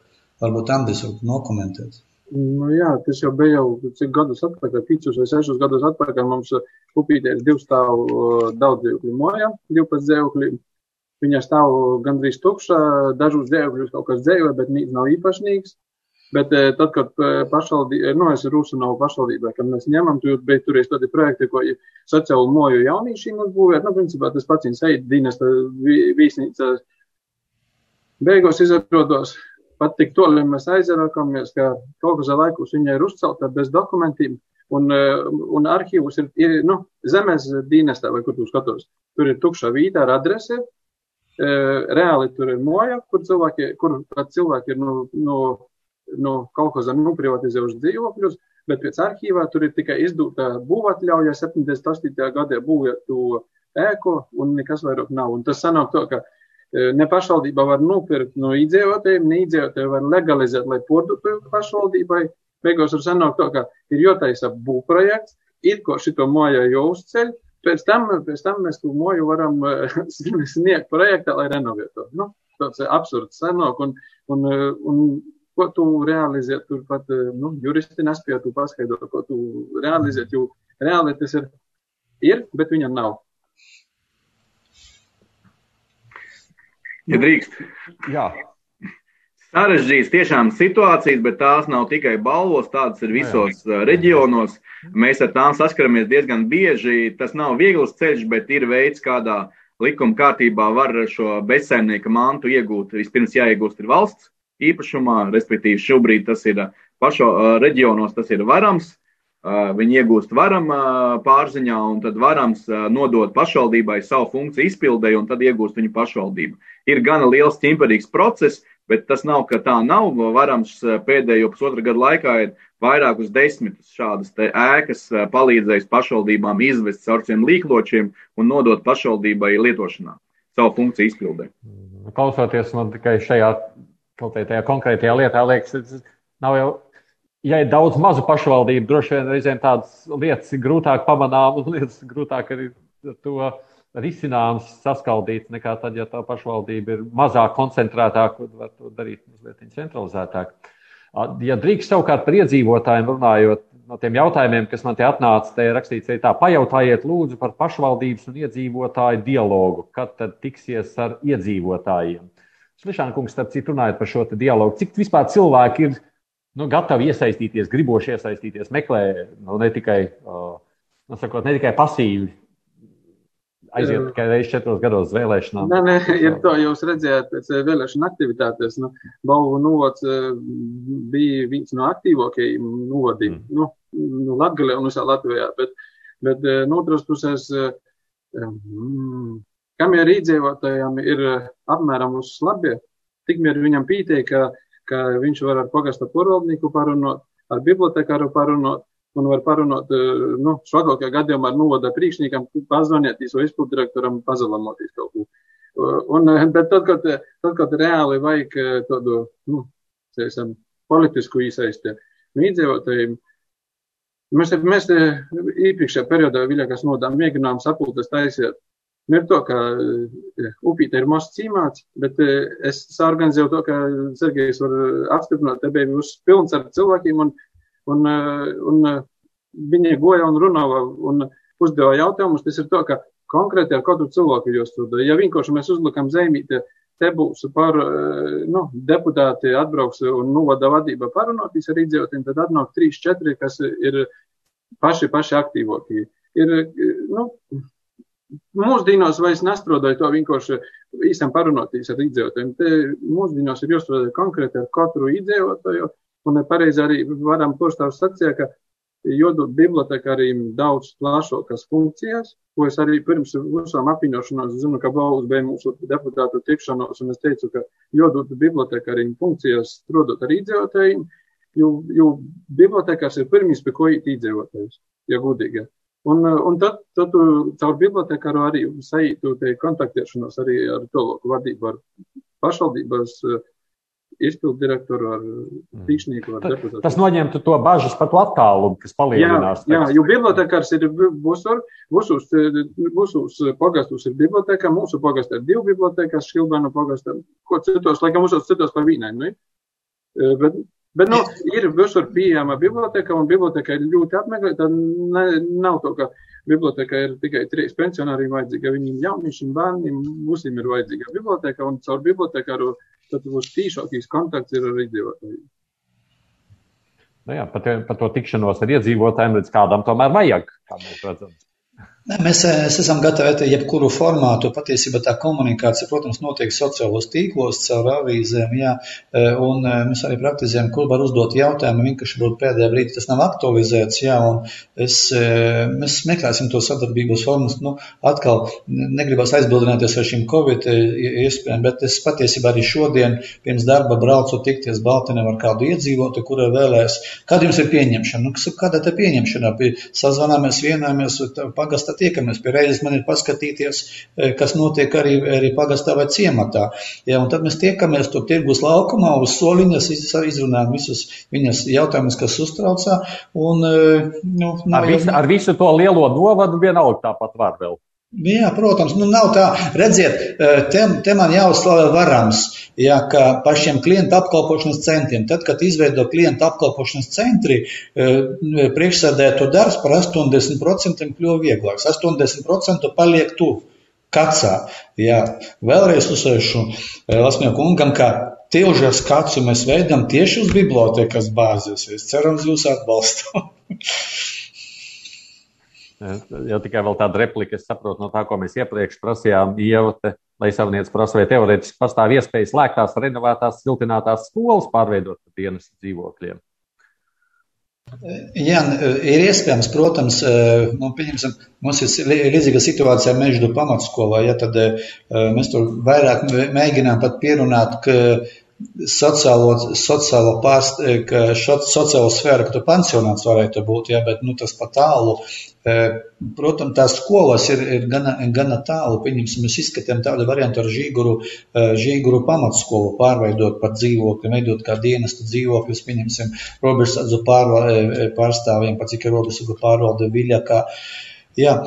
Varbūt Andris var nokomentēt. Nu, jā, tas jau bija jau cik gadus atpakaļ, picus vai sešus gadus atpakaļ. Mums upītē ir divu stāvu daudz dzīvokļu mojā, 12 dzīvokļi. Viņa stāv gandrīz tukša, dažus dzīvokļus kaut kas dzīvo, bet nīc nav īpašnieks. Bet tad, kad pašvaldība, nu, es ar Rusanovu pašvaldībai, kad mēs ņemam, tur, bet tur ir tādi projekti, ko sociālu moju jaunīšiem uzbūvēt, nu, principā tas pats viņas eit, dienesta vīsnīcas. Beigās izatrodos pat tik toļi mēs aizrākāmies, ka kaut kādā laikos viņa ir uzcelta bez dokumentiem. Un, eh, un arhīvus ir, ir nu, zemes dienestā, vai kur tu skatos. Tur ir tukša vīta ar adresi. Eh, reāli tur ir moja, kur cilvēki, kur cilvēki ir no, no, no kaut kā nu, privatizējuši dzīvokļus, bet pēc arhīvā tur ir tikai izdota būvatļauja 78. gadā būvēt to ēku un nekas vairāk nav. Un tas sanāk to, ka Ne pašvaldība var nopirkt no iedzīvotājiem, ne iedzīvotāji var legalizēt, lai pordotu pašvaldībai. Beigās var sanākt to, ka ir jātaisa būvprojekts, it ko šito moju jāuzceļ, pēc tam, pēc tam mēs to moju varam sniegt projektā, lai renovētu. Nu, tāds absurds sanāk, un, un, un ko tu realizēt, tur pat nu, juristi nespēja tu paskaidrot, ko tu realizēt, jo reāli tas ir, ir, bet viņam nav. Ja drīkst. Jā. Sarežģītas tiešām situācijas, bet tās nav tikai balvos, tādas ir visos jā, jā. reģionos. Mēs ar tām saskaramies diezgan bieži. Tas nav viegls ceļš, bet ir veids, kādā likuma kārtībā var šo bezsaimnieka mantu iegūt. Vispirms jāiegūst ir valsts īpašumā, respektīvi šobrīd tas ir pašo reģionos, tas ir varams. Viņi iegūst varam pārziņā, un tad varams nodot pašvaldībai savu funkciju izpildēju, un tad iegūst viņu pašvaldību ir gana liels ķimperīgs process, bet tas nav, ka tā nav. Varams pēdējo pusotru gadu laikā ir vairākus desmitus šādas ēkas palīdzējis pašvaldībām izvest caur šiem līkločiem un nodot pašvaldībai lietošanā savu funkciju izpildē. Klausoties man tikai šajā kaut kādā konkrētajā lietā, liekas, nav jau ja ir daudz mazu pašvaldību, droši vien reizēm tādas lietas ir grūtāk pamanām un lietas grūtāk arī to risināms, saskaldīts, nekā tad, ja tā pašvaldība ir mazāk koncentrētāka un var to darīt mazliet centralizētāk. Ja drīkst savukārt par iedzīvotājiem runājot, no tiem jautājumiem, kas man te atnāca, te ir rakstīts, ir tā, pajautājiet lūdzu par pašvaldības un iedzīvotāju dialogu, kad tad tiksies ar iedzīvotājiem. Slišāna kungs, starp citu, runājot par šo dialogu, cik vispār cilvēki ir nu, gatavi iesaistīties, griboši iesaistīties, meklē nu, ne tikai, uh, nu, sakot, ne tikai pasīvi aiziet tikai reizes četros gados vēlēšanām. Nē, nē, ja to jūs redzējāt pēc eh, vēlēšana aktivitātes, nu, Balvu novads eh, bija viens no aktīvākajiem novadiem, mm. nu, nu Latgalē un visā Latvijā, bet, bet eh, no otras puses, mm, kamēr iedzīvotājiem ir apmēram uz labie, tikmēr viņam pītē, ka, ka viņš var ar pagasta porvaldnieku parunot, ar bibliotekāru parunot, un var parunāt, nu, švagākajā gadījumā ar novada priekšniekam, pazvanīties vai izpildirektoram, pazalamoties kaut ko. Un, bet tad, kad, tad, kad reāli vajag tādu, nu, teiksim, politisku īsaisti no iedzīvotājiem, mēs, mēs iepriekšējā periodā, Viļakas nodām, mēģinām sapulces taisīt Nu, ir to, ka eh, upīte ir mazs cīmāts, bet eh, es sārganizēju to, ka Sergejs var apstiprināt, te bija uz pilns ar cilvēkiem, un, un, eh, un viņi goja un runāja un uzdeva jautājumus. Tas ir to, ka konkrēti ar katru cilvēku jūs strādājat. Ja vienkārši mēs uzlikam zemīti, te būs par, nu, deputāti atbrauks un novada vadība parunātīs ar iedzīvotiem, tad atnāk trīs, četri, kas ir paši, paši aktīvākie. Ir, nu, Mūsdienās vairs nestrādāja to vienkārši īstenībā parunāties ar iedzīvotājiem. Te mūsdienās ir jāstrādā konkrēti ar katru iedzīvotāju, un pareizi arī varam postāvs sacīt, ka jodot bibliotekāriem daudz plašākas funkcijas, ko es arī pirms visām apvienošanās zinu, ka Bauls bija mūsu deputātu tikšanos, un es teicu, ka jodot bibliotekāriem funkcijas strādāt ar iedzīvotājiem, jo, jo bibliotekārs ir pirmīs, pie ko iet iedzīvotājs, ja gudīgi. Un, un tad, tad tu caur bibliotekāru arī saītu kontaktēšanos arī ar toloku vadību, ar pašvaldības eh, izpildu direktoru, ar mm. tīšnieku, ar deputātu. Tas noņemtu to bažas par to attālumu, kas palielinās. Jā, jā jo bibliotekārs ir busur, busus, busus pagastus ir biblioteka, mūsu pagastā ir divi bibliotekas, Šilbēnu pagastā, ko citos, laikam mūsos citos pa vīnai, nu? Eh, bet, Bet nu, ir visur pieejama biblioteka, un biblioteka ir ļoti apmeklēta. Ne, nav to, ka biblioteka ir tikai trīs pensionāriem vajadzīga. Viņiem jauniešiem, bērniem, visiem ir vajadzīga biblioteka, un caur bibliotekāru tad būs tīšākīs kontakts ar iedzīvotājiem. Nu jā, par, te, par to tikšanos ar iedzīvotājiem līdz kādam tomēr vajag, kā mēs redzam. Mēs, mēs esam gatavi jebkuru formātu. Patiesībā tā komunikācija, protams, notiek sociālos tīklos, caur avīzēm, jā, e, un e, mēs arī praktizējam, kur var uzdot jautājumu, vienkārši būt pēdējā brīdī tas nav aktualizēts, jā, un es, mēs meklēsim to sadarbības formas, nu, atkal negribas aizbildināties ar šīm Covid iespējām, bet es patiesībā arī šodien pirms darba braucu tikties Baltinam ar kādu iedzīvotu, kura vēlēs, kāda jums ir pieņemšana, nu, kāda te pieņemšana, sazvanāmies, vienāmies, pagastā tiekamies pie reizes, man ir paskatīties, e, kas notiek arī, arī pagastā vai ciematā. Ja, un tad mēs tiekamies tur tirgus laukumā uz soliņas, izrunājam visus viņas jautājumus, kas uztraucā. Un, e, nu, ar, visu, ar visu to lielo novadu vienalga tāpat var vēl. Jā, protams, nu nav tā. Redziet, eh, te, te man jāuzslavē varams, ja, ka par šiem klientu apkalpošanas centriem, tad, kad izveido klientu apkalpošanas centri, eh, priekšsēdēto darbs par 80% kļuva vieglāks. 80% paliek tuvu. Kacā. Jā, vēlreiz uzsveršu eh, Lasmjā kungam, ka tieši ar skacu mēs veidam tieši uz bibliotekas bāzes. Es ceru, uz jūsu atbalstu. Jau tikai vēl tāda replika, es saprotu no tā, ko mēs iepriekš prasījām, Ieva, lai savniec prasa, vai teorētiski pastāv iespējas slēgtās, renovētās, siltinātās skolas pārveidot par dienas dzīvokļiem. Jā, ir iespējams, protams, nu, pieņemsim, mums ir līdzīga situācija Meždu pamatskolā, ja tad mēs tur vairāk mēģinām pat pierunāt, ka sociālo, sociālo, pārst, ka šo, sociālo sfēru, ka tu pensionāts varētu būt, ja, bet nu, tas pat tālu. E, protams, tās skolas ir, ir gana, gana tālu. Pieņemsim, mēs izskatām tādu variantu ar žīguru, e, žīguru pamatskolu pārveidot par dzīvokli, veidot kā dienestu dzīvokļus, pieņemsim, robežsardzu pārstāvjiem, pat cik ir robežsardzu pārvalde Viļakā. Jā.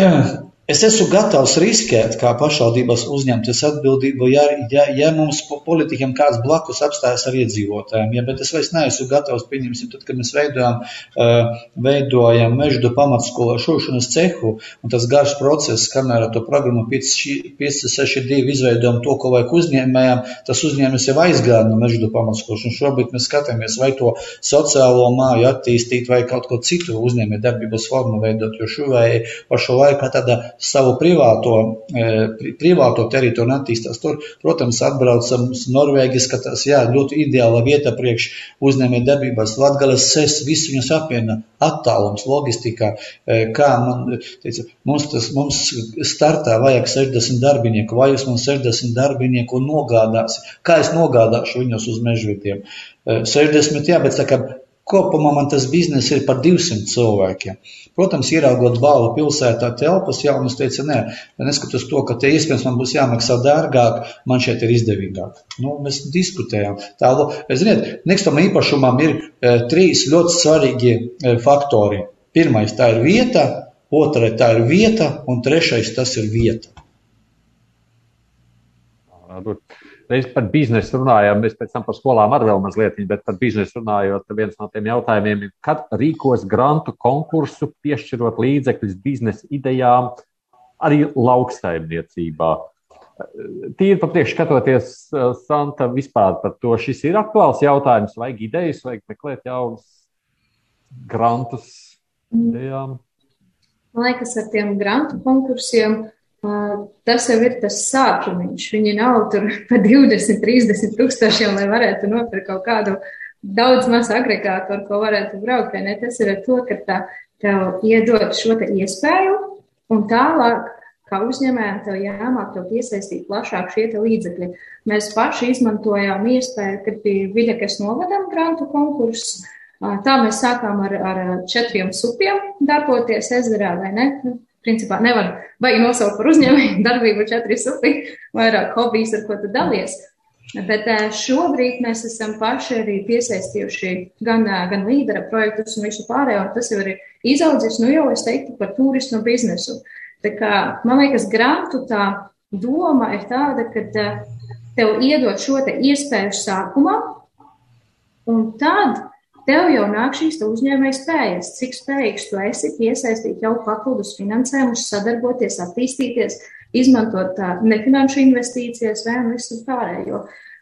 Es esmu gatavs riskēt, kā pašvaldības uzņemties atbildību, ja, ja, ja mums politiķiem kāds blakus apstājas ar iedzīvotājiem. Ja, bet es vairs neesmu gatavs, pieņemsim, tad, kad mēs veidojam, uh, veidojam meždu pamatskolu šūšanas cehu, un tas garš process, kamēr to programmu 562 izveidojam to, ko vajag uzņēmējām, tas uzņēmējs jau aizgāja no meždu pamatskolas, un šobrīd mēs skatāmies, vai to sociālo māju attīstīt, vai kaut ko citu uzņēmē darbības formu veidot, jo šuvēji par šo laiku tāda savu privāto, e, privāto teritoriju un attīstās tur. Protams, atbraucam uz Norvēģiju, skatās, jā, ļoti ideāla vieta priekš uzņēmē darbībās. Latgales ses, visu viņus apviena attālums, logistikā, e, kā man teica, mums tas, mums startā vajag 60 darbinieku, vai jūs man 60 darbinieku nogādāsi, kā es nogādāšu viņus uz mežvitiem. 60, e, jā, bet tā kā Kopumā man tas bizness ir par 200 cilvēkiem. Protams, ieraugot balvu pilsētā telpas, jau mums teica, nē, neskatoties to, ka te iespējams man būs jāmaksā dārgāk, man šeit ir izdevīgāk. Nu, mēs diskutējām. Tā, ziniet, nekustamā īpašumam ir e, trīs ļoti svarīgi e, faktori. Pirmais tā ir vieta, otrais tā ir vieta, un trešais tas ir vieta. Reiz par biznesu runājām, mēs pēc tam par skolām arī vēl mazliet, bet par biznesu runājot, viens no tiem jautājumiem ir, kad rīkos grantu konkursu, piešķirot līdzekļus biznesa idejām, arī lauksaimniecībā. Tīri papriekš skatoties, Santa, vispār par to, šis ir aktuāls jautājums, vajag idejas, vajag meklēt jaunus grantus idejām. Man liekas, ar tiem grantu konkursiem tas jau ir tas sākums. Viņi nav tur pa 20, 30 tūkstošiem, lai varētu nopirkt kaut kādu daudz mazu agregātu, ar ko varētu braukt. Ne? Tas ir ar to, ka tā, tev iedod šo te iespēju un tālāk. Kā uzņēmējiem, tev jāmāk to piesaistīt plašāk šie līdzekļi. Mēs paši izmantojām iespēju, kad bija Viļakas novadam grantu konkurss. Tā mēs sākām ar, ar četriem supiem darboties ezerā, vai ne? Principā nevar baigi nosaukt par uzņēmēju darbību četri supi, vairāk hobijs, ar ko tu dalies. Bet eh, šobrīd mēs esam paši arī piesaistījuši gan, eh, gan līdera projektus un visu pārējo, un tas jau ir izaudzis, nu jau es teiktu, par turismu biznesu. Tā kā, man liekas, grantu tā doma ir tāda, ka eh, tev iedod šo te iespēju sākumā, un tad Tev jau nāk šīs uzņēmējas spējas, cik spējīgs tu esi piesaistīt jau papildus finansējumus, sadarboties, attīstīties, izmantot nefinanšu investīcijas vai visu pārējo.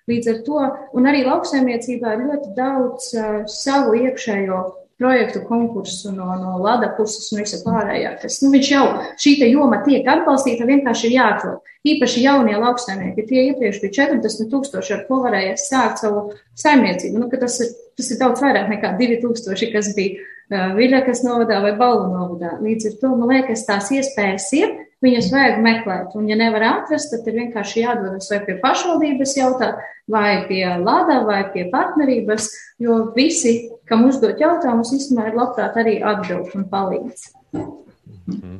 Līdz ar to, un arī lauksaimniecībā ir ļoti daudz uh, savu iekšējo projektu konkursu no, no Lada puses un visa pārējā. Tas, nu, viņš jau šī joma tiek atbalstīta, vienkārši ir jāatrod. Īpaši jaunie lauksaimnieki, tie iepriekš bija 40 tūkstoši, ar ko varēja sākt savu saimniecību. Nu, tas, ir, tas ir daudz vairāk nekā 2000, kas bija uh, Viļakas novadā vai Balvu novadā. Līdz ar to, man liekas, tās iespējas ir, viņas vajag meklēt. Un, ja nevar atrast, tad ir vienkārši jādodas vai pie pašvaldības jautāt, vai pie Lada, vai pie partnerības, jo visi kam uzdot jautājumus, īstenībā ir labprāt arī atbild un palīdz. Mm -hmm.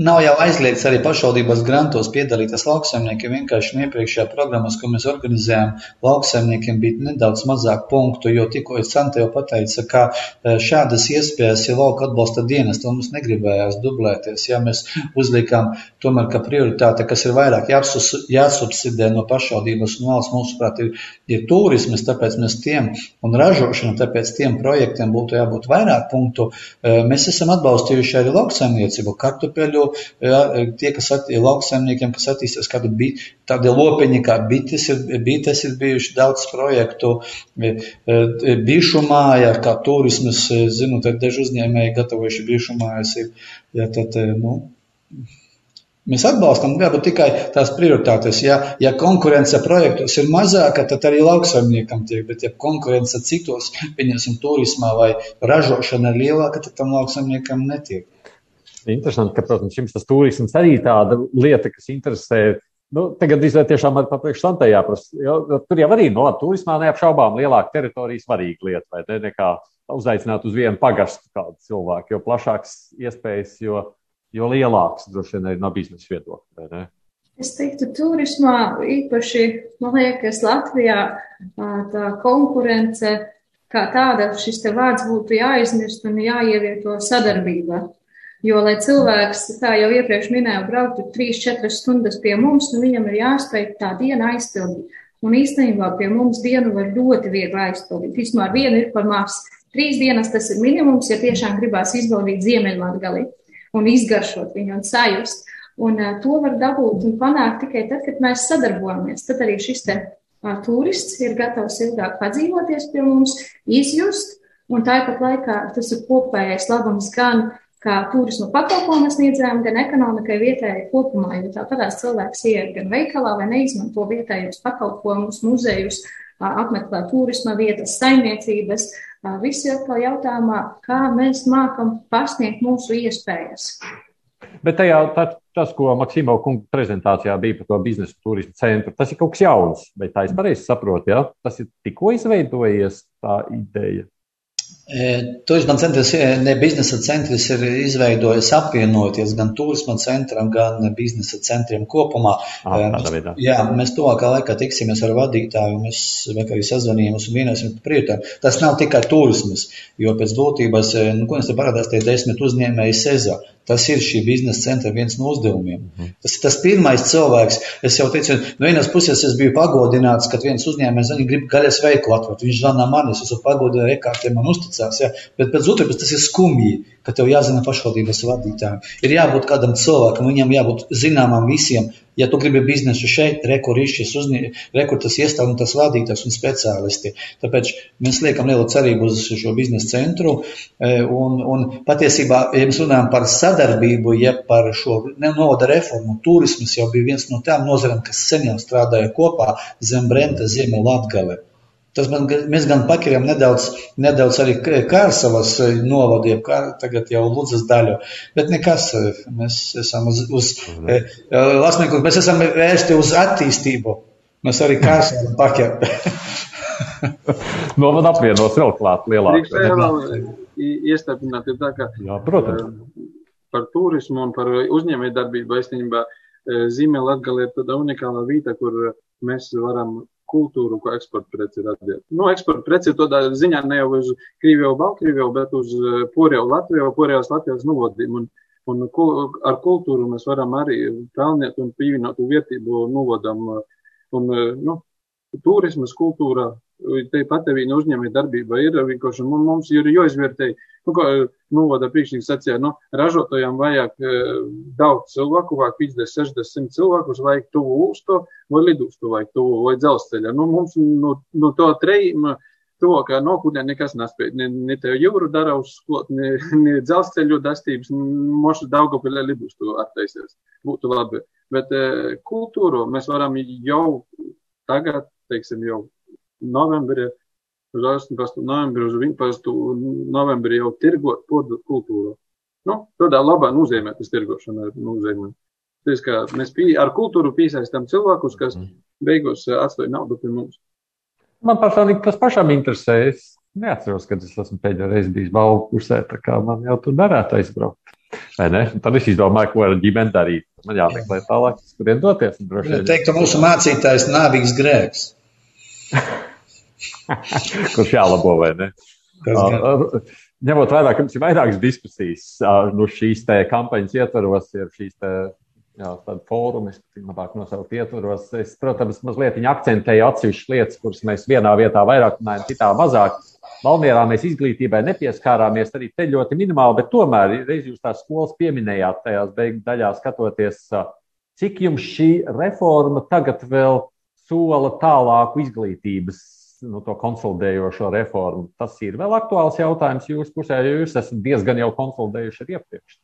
Nav jau aizliegts arī pašvaldībās grantos piedalīties lauksaimniekiem. Vienkārši iepriekšējā programmas, ko mēs organizējām, lauksaimniekiem bija nedaudz mazāk punktu, jo tikko Santa jau pateica, ka e, šādas iespējas ir lauka atbalsta dienas, to mums negribējās dublēties. Ja mēs uzlikām tomēr, ka prioritāte, kas ir vairāk jāsus, jāsubsidē no pašvaldības un valsts, mūsuprāt, ir, ir turismas, tāpēc mēs tiem un ražošana, tāpēc tiem projektiem būtu jābūt vairāk punktu. E, mēs esam atbalstījuši arī lauksaimniecību, kartupeļu ja, tie, kas at, lauksaimniekiem, kas attīstās kādu bit, tādi lopeņi kā bites, ir, bites ir bijuši daudz projektu, e, e, bišu māja, kā turismas, e, zinu, tad daži uzņēmēji gatavojuši bišu mājas ir, ja tad, nu, Mēs atbalstam, jābūt tikai tās prioritātes. Ja, ja konkurence projektos ir mazāka, tad arī lauksaimniekam tiek, bet ja konkurence citos, pieņemsim, turismā vai ražošana ir lielāka, tad tam lauksaimniekam netiek. Interesanti, ka, protams, jums tas turisms arī tāda lieta, kas interesē. Nu, tagad izvēl tiešām ar papriekš Santai jāprasa. Tur jau arī, no nu, labi, turismā neapšaubām lielāka teritorija svarīga lieta, vai ne, nekā uzaicināt uz vienu pagastu kādu cilvēku, jo plašāks iespējas, jo, jo lielāks droši vien ir no biznesa viedokļa. Es teiktu, turismā īpaši, man liekas, Latvijā tā konkurence kā tāda, šis te vārds būtu jāizmirst un jāievieto sadarbībā. Jo, lai cilvēks, kā jau iepriekš minēju, brauktu 3-4 stundas pie mums, nu viņam ir jāspēj tā diena aizpildīt. Un īstenībā pie mums dienu var ļoti viegli aizpildīt. Vispār viena ir par maz. Trīs dienas tas ir minimums, ja tiešām gribās izbaudīt ziemeļlatgali un izgaršot viņu un sajust. Un uh, to var dabūt un panākt tikai tad, kad mēs sadarbojamies. Tad arī šis te uh, turists ir gatavs ilgāk padzīvoties pie mums, izjust, un tāpat laikā tas ir kopējais labums gan kā turismu pakalpojumu sniedzējiem, gan ekonomikai vietējai kopumā, jo tāpatās cilvēks iet gan veikalā vai neizmanto vietējos pakalpojumus, muzejus, apmeklē turisma vietas, saimniecības. Visi ir atkal jautājumā, kā mēs mākam pasniegt mūsu iespējas. Bet tajā, tā, tas, ko Maksimo kunga prezentācijā bija par to biznesa turismu centru, tas ir kaut kas jauns. Bet tā es pareizi saprotu, ja? tas ir tikko izveidojies tā ideja. Turisma centrs, ne biznesa centrs ir izveidojis apvienoties gan turisma centram, gan biznesa centriem kopumā. Ah, mēs, jā, mēs tuvākā laikā tiksimies ar vadītāju, mēs vienkārši sazvanījāmies un vienosim par prioritātēm. Tas nav tikai turismas, jo pēc būtības, nu, ko es te parādās, tie desmit uzņēmēji sezā. Tas ir šī biznesa centra viens no uzdevumiem. Mm. Tas ir tas pirmais cilvēks. Es jau teicu, no vienas puses es biju pagodināts, ka viens uzņēmējs grib gaļas veikalu atvērt. Viņš zvana man, es esmu pagodināts, rekārtiem man uzticās. Ja? Bet pēc otras puses tas ir skumji, ka tev jāzina pašvaldības vadītājiem. Ir jābūt kādam cilvēkam, viņam jābūt zināmam visiem, Ja tu gribi biznesu šeit, rekur ir šis uzņēmums, rekur tas iestāv un tas vadītājs un speciālisti. Tāpēc mēs liekam lielu cerību uz šo biznesa centru. E, un, un patiesībā, ja mēs runājam par sadarbību, ja par šo novada reformu, turismas jau bija viens no tām nozarēm, kas sen jau strādāja kopā zem Brenta Ziemē Latgale. Tas man, mēs gan pakļājām nedaudz, nedaudz arī Kārsavas eh, novadu, jeb kā tagad jau Ludzas daļu, bet nekas, eh, mēs esam uz, uz mhm. lasmīgu, mēs esam vērsti uz attīstību. Mēs arī Kārsavam pakļājām. Novada apvienos vēl klāt lielāk. Iestarpināt ir tā, ka Jā, protams. par turismu un par uzņēmēju darbību īstenībā Zīmē Latgalē ir tāda unikāla vieta, kur mēs varam kultūru, ko eksporta preci radiet. Nu, eksporta preci tādā ziņā ne jau uz Krieviju, Baltkrieviju, bet uz eh, Poriju, Latviju, Porijās Latvijas novadījumu. Un, un ar kultūru mēs varam arī pelnīt un pievienot vērtību novadam. Un, eh, nu, turismas kultūra Tāpat arī uzņēmēja darbība ir vienkārši mums ir jāizvērtē. Nu, kā novada priekšnieks sacīja, nu, ražotājiem vajag daudz cilvēku, vajag 50, 60 cilvēkus, vajag tuvu ūstu vai lidustu, vai tuvu vai dzelzceļa. Nu, mums no, no to trejiem to, ka nokūdē nekas nespēja. Ne, ne tev jūru dara uzsklot, ne, ne dzelzceļu dastības, mošu Daugavpilē lidustu attaisies. Būtu labi. Bet kultūru mēs varam jau tagad, teiksim, jau novembrī, uz 18. novembri, uz 11. novembri jau tirgot podu kultūru. Nu, tādā labā nozīmē tas tirgošana ir nozīmē. Tas, ka mēs pie, ar kultūru piesaistām cilvēkus, kas mm. beigās eh, atstāja naudu pie mums. Man personīgi tas pašam interesē. Es neatceros, kad es esmu pēdējo reizi bijis balvu pusē, tā kā man jau tur darētu aizbraukt. Vai ne? Un tad es izdomāju, ko ar ģimeni darīt. Man jāmeklē tālāk, kurien doties. Es teiktu, mūsu mācītājs nāvīgs grēks. kurš jālabo vai ne. Ņemot vērā, ka mums ir vairākas diskusijas nu, šīs kampaņas ietvaros, ir šīs fórumi, labāk nosaukt ietvaros. Es, protams, mazliet akcentēju atsevišķas lietas, kuras mēs vienā vietā vairāk runājam, citā mazāk. Valmierā mēs izglītībai nepieskārāmies arī te ļoti minimāli, bet tomēr reiz jūs tās skolas pieminējāt tajās beigu daļā skatoties, cik jums šī reforma tagad vēl sola tālāku izglītības nu, to konsolidējošo reformu. Tas ir vēl aktuāls jautājums jūsu pusē, jo jūs esat diezgan jau konsolidējuši arī iepriekš.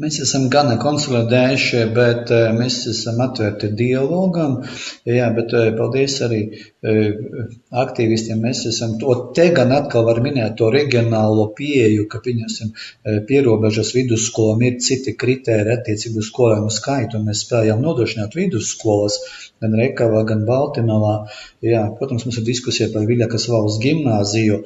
Mēs esam gana konsolidējuši, bet eh, mēs esam atvērti dialogam. Jā, bet eh, paldies arī eh, aktīvistiem. Mēs esam to te gan atkal var minēt to reģionālo pieeju, ka, pieņemsim, pierobežas vidusskolām ir citi kritēri attiecīgi uz skolēnu skaitu, un mēs spējam nodrošināt vidusskolas gan Rekavā, gan Baltinovā. Jā, protams, mums ir diskusija par Viļakas valsts gimnāziju.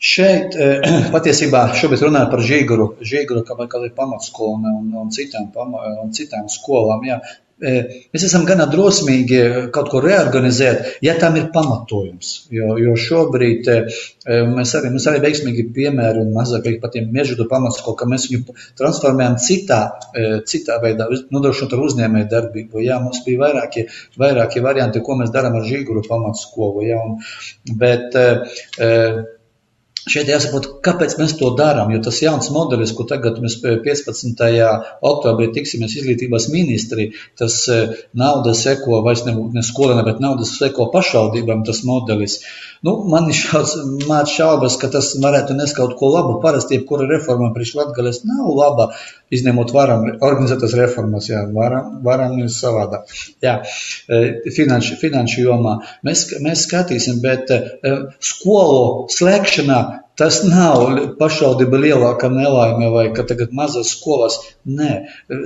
Šeit patiesībā šobrīd runāju par Žīguru, Žīguru kā, kā ir pamatskola un, un, citām, un citām skolām. Jā. Mēs esam gana drosmīgi kaut ko reorganizēt, ja tam ir pamatojums. Jo, jo šobrīd mēs arī, mēs arī veiksmīgi piemēri un mazāk par tiem mežudu pamatskolu, ka mēs viņu transformējam citā, citā veidā, nodrošinot ar uzņēmēju darbību. Jā, mums bija vairākie, vairākie varianti, ko mēs darām ar Žīguru pamatskolu. Jā, un, bet, Šeit jāsaprot, kāpēc mēs to darām. Jo tas jauns modelis, ko tagad mēs 15. oktobrī tiksimies izglītības ministri, tas e, nauda seko vairs ne, ne skolēnai, bet nauda seko pašvaldībām tas modelis. Nu, man ir šāds šaubas, ka tas varētu nes kaut ko labu. Parasti jebkura reforma priekš Latgales nav laba, izņemot varam organizētas reformas, jā, varam, varam ir savādāk. Jā, e, finanšu, finanšu jomā mēs, mēs skatīsim, bet e, skolu slēgšanā Tas nav pašvaldība lielākā nelaime vai ka tagad mazas skolas. Nē,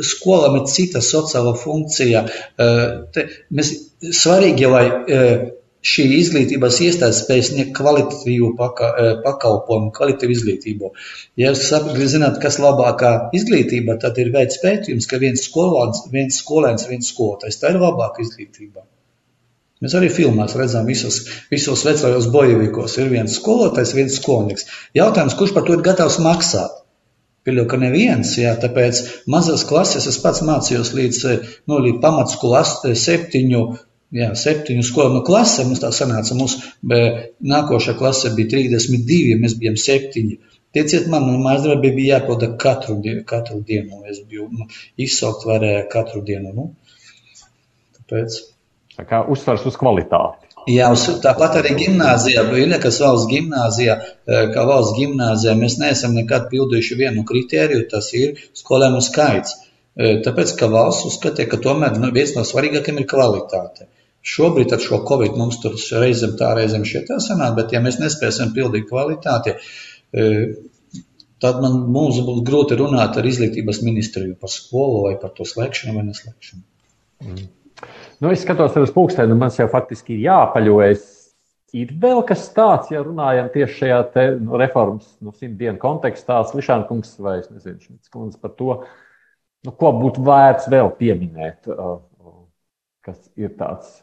skolām ir cita sociāla funkcija. Te, mēs, svarīgi, lai šī izglītības iestāde spēj sniegt kvalitatīvu paka, eh, pakalpojumu, kvalitatīvu izglītību. Ja jūs zināt, kas labākā izglītība, tad ir veids pētījums, ka viens skolāns, viens skolēns, viens skolotājs, tā ir labāka izglītība. Mēs arī filmās redzam visos, visos vecajos bojevikos. Ir viens skolotājs, viens skolnieks. Jautājums, kurš par to ir gatavs maksāt? Pieļauju, ka neviens, jā, tāpēc mazas klases es pats mācījos līdz, nu, līdz pamatskolas septiņu, jā, septiņu skolu nu, klase. Mums tā sanāca, mums nākošā klase bija 32, mēs bijām septiņi. Tieciet man, nu, mājasdarbi bija jāpilda katru, katru dienu. Es biju nu, izsaukt varēja katru dienu. Nu. Tāpēc. Tā kā uzsvars uz kvalitāti. Jā, tāpat arī gimnājā, Viļņakas valsts gimnājā, eh, kā valsts gimnājā, mēs neesam nekad pildījuši vienu kritēriju, tas ir skolēnu skaits. Eh, tāpēc, ka valsts uzskatīja, ka tomēr nu, viens no svarīgākajiem ir kvalitāte. Šobrīd ar šo covid mums tur reizēm tā, reizēm šie tā sanāk, bet ja mēs nespēsim pildīt kvalitāti, eh, tad man, mums būs grūti runāt ar izglītības ministriju par skolu vai par to slēgšanu vai neslēgšanu. Mm. Nu, es skatos uz pulksteni, un man jau faktiski ir jāpaļojas. Ir vēl kas tāds, ja runājam tieši šajā te, nu, reformas nu, simt dienu kontekstā, Slišankungs kungs vai es nezinu, šis kundze par to, nu, ko būtu vērts vēl pieminēt, uh, kas ir tāds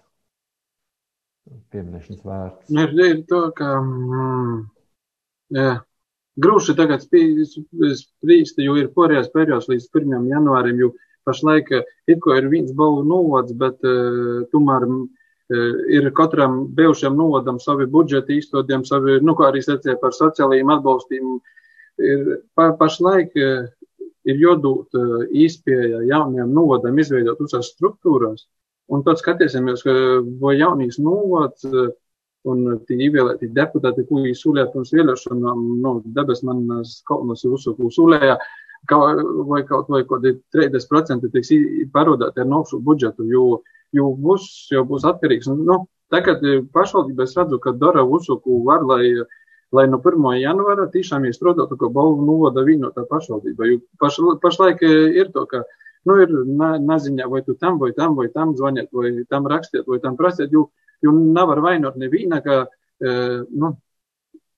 pieminēšanas vērts. Ir, ir to, ka, mm, jā, grūši tagad spriest, jo ir porējās periods līdz 1. janvārim, jo Pašlaik eh, it kā ir viens balvu novads, bet uh, tomēr uh, ir katram bijušajam novadam savi budžeti īstotiem, savi, nu, kā arī secēja par sociālajiem atbalstiem. Ir, pa, pašlaik uh, ir jodūt uh, īspēja jaunajam novadam izveidot uzās struktūrās. Un tad skatīsimies, ka vai jaunīs novads uh, un tie ievēlēti deputāti, ko īsulē pirms vēlēšanām, nu, debes manas kalnas uzsūkū sulējā, vai kaut vai kaut 30% tiks pārvadāti ar nošu budžetu, jo, jo būs, jau būs atkarīgs. Nu, tagad pašvaldībā es redzu, ka dara uzsuku var, lai, lai no 1. janvāra tiešām iestrādātu, ka balvu novada vienotā pašvaldība. Jo paš, pašlaik ir to, ka nu, ir na, naziņā, vai tu tam, vai tam, vai tam zvaniet, vai tam rakstiet, vai tam prasiet, jo, jo nevar vainot neviena, ka, e, nu,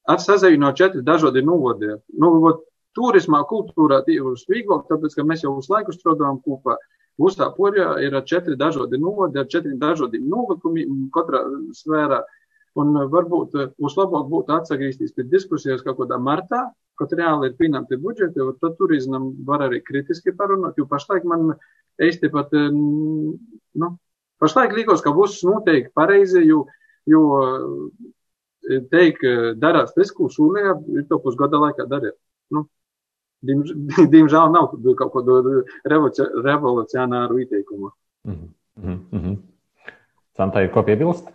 atsazīvinot četri dažādi novadi. Nu, ot, turismā, kultūrā tie ir vieglāk, tāpēc, ka mēs jau uz laiku strādājam kopā. Uztā poļā ir četri dažādi novadi, ar četriem dažādiem novakumiem katrā sfērā. Un varbūt vislabāk būtu atgriezties pie diskusijas kaut kādā martā, kad reāli ir pieņemti budžeti, un tad turismam var arī kritiski parunāt, jo pašlaik man īsti pat, nu, pašlaik likos, ka būs noteikti pareizi, jo, jo teikt, darās tas, ko šūlējā, ir to pusgada laikā darīt. Nu, diemžēl nav kaut kādu revolucionāru ieteikumu. Mm -hmm. Santai, ko piebilst?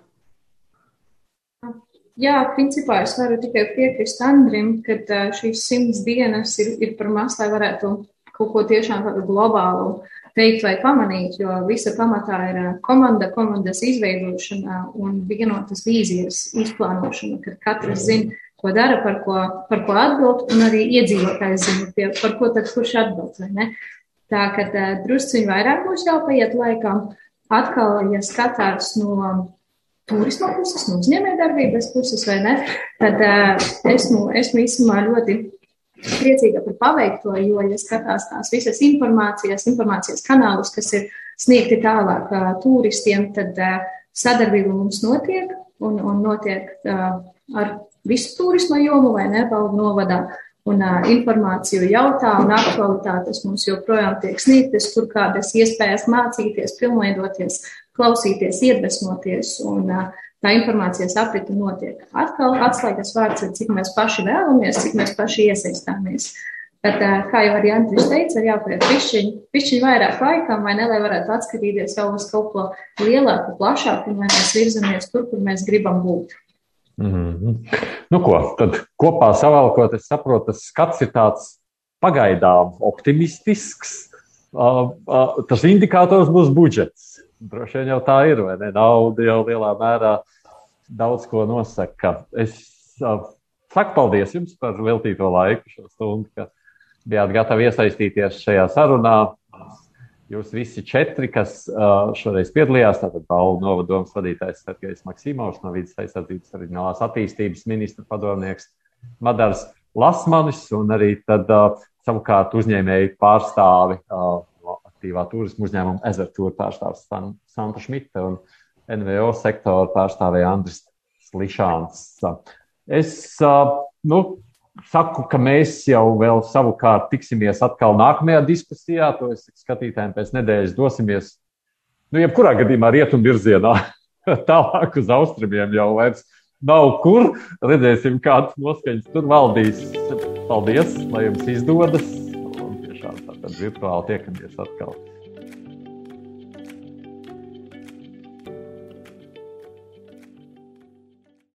Jā, principā es varu tikai piekrist Andrim, ka šīs simts dienas ir, ir par maz, lai varētu kaut ko tiešām tādu globālu teikt vai pamanīt, jo visa pamatā ir komanda, komandas izveidošana un vienotas vīzijas izplānošana, kad katrs zina, ko dara, par ko, par ko atbild, un arī iedzīvotājs zina, pie, par ko tad kurš atbild. Tā ka drusciņi vairāk būs jāpaiet laikam. Atkal, ja skatās no turisma puses, no uzņēmējdarbības puses, vai ne, tad esmu, esmu īstenībā ļoti priecīga par paveikto, jo, ja skatās tās visas informācijas, informācijas kanālus, kas ir sniegti tālāk turistiem, tad sadarbība mums notiek un, un notiek ar visu turisma jomu vai nebaldu novadā. Un uh, informāciju jautā un aktualitātes mums joprojām tiek sniegtas, kur kādas iespējas mācīties, pilnveidoties, klausīties, iedvesmoties. Un uh, tā informācijas aprita notiek. Atkal atslēgas vārds ir, cik mēs paši vēlamies, cik mēs paši iesaistāmies. Bet, kā jau arī Andris teica, ir jāpaiet pišķiņ, pišķiņ vairāk laikam, vai ne, lai varētu atskatīties jau uz kaut ko lielāku, plašāku, un lai mēs virzamies tur, kur mēs gribam būt. Mm -hmm. Nu, ko tad kopā savēlkot, es saprotu, tas skats ir tāds pagaidām optimistisks. Uh, uh, tas indikators būs budžets. Droši vien jau tā ir, vai ne? Nauda jau lielā mērā daudz ko nosaka. Es uh, saku paldies jums par veltīto laiku šo stundu, ka bijāt gatavi iesaistīties šajā sarunā. Jūs visi četri, kas šoreiz piedalījās, tātad Pauli novadomas vadītājs Sergejs Maksimovs no vidas aizsardzības reģionālās attīstības ministra padomnieks Madars Lasmanis un arī tad savukārt uzņēmēju pārstāvi no aktīvā turismu uzņēmuma Ezertūra pārstāvis Santa Šmita un NVO sektora pārstāvēja Andris Slišāns. Es nu, saku, ka mēs jau vēl savukārt tiksimies atkal nākamajā diskusijā. To es skatītājiem pēc nedēļas dosimies. Nu, jebkurā gadījumā rietumu virzienā, tālāk uz austrumiem jau vairs nav kur. Redzēsim, kādas noskaņas tur valdīs. Paldies, lai jums izdodas. Un tiešām tātad virtuāli tiekamies atkal.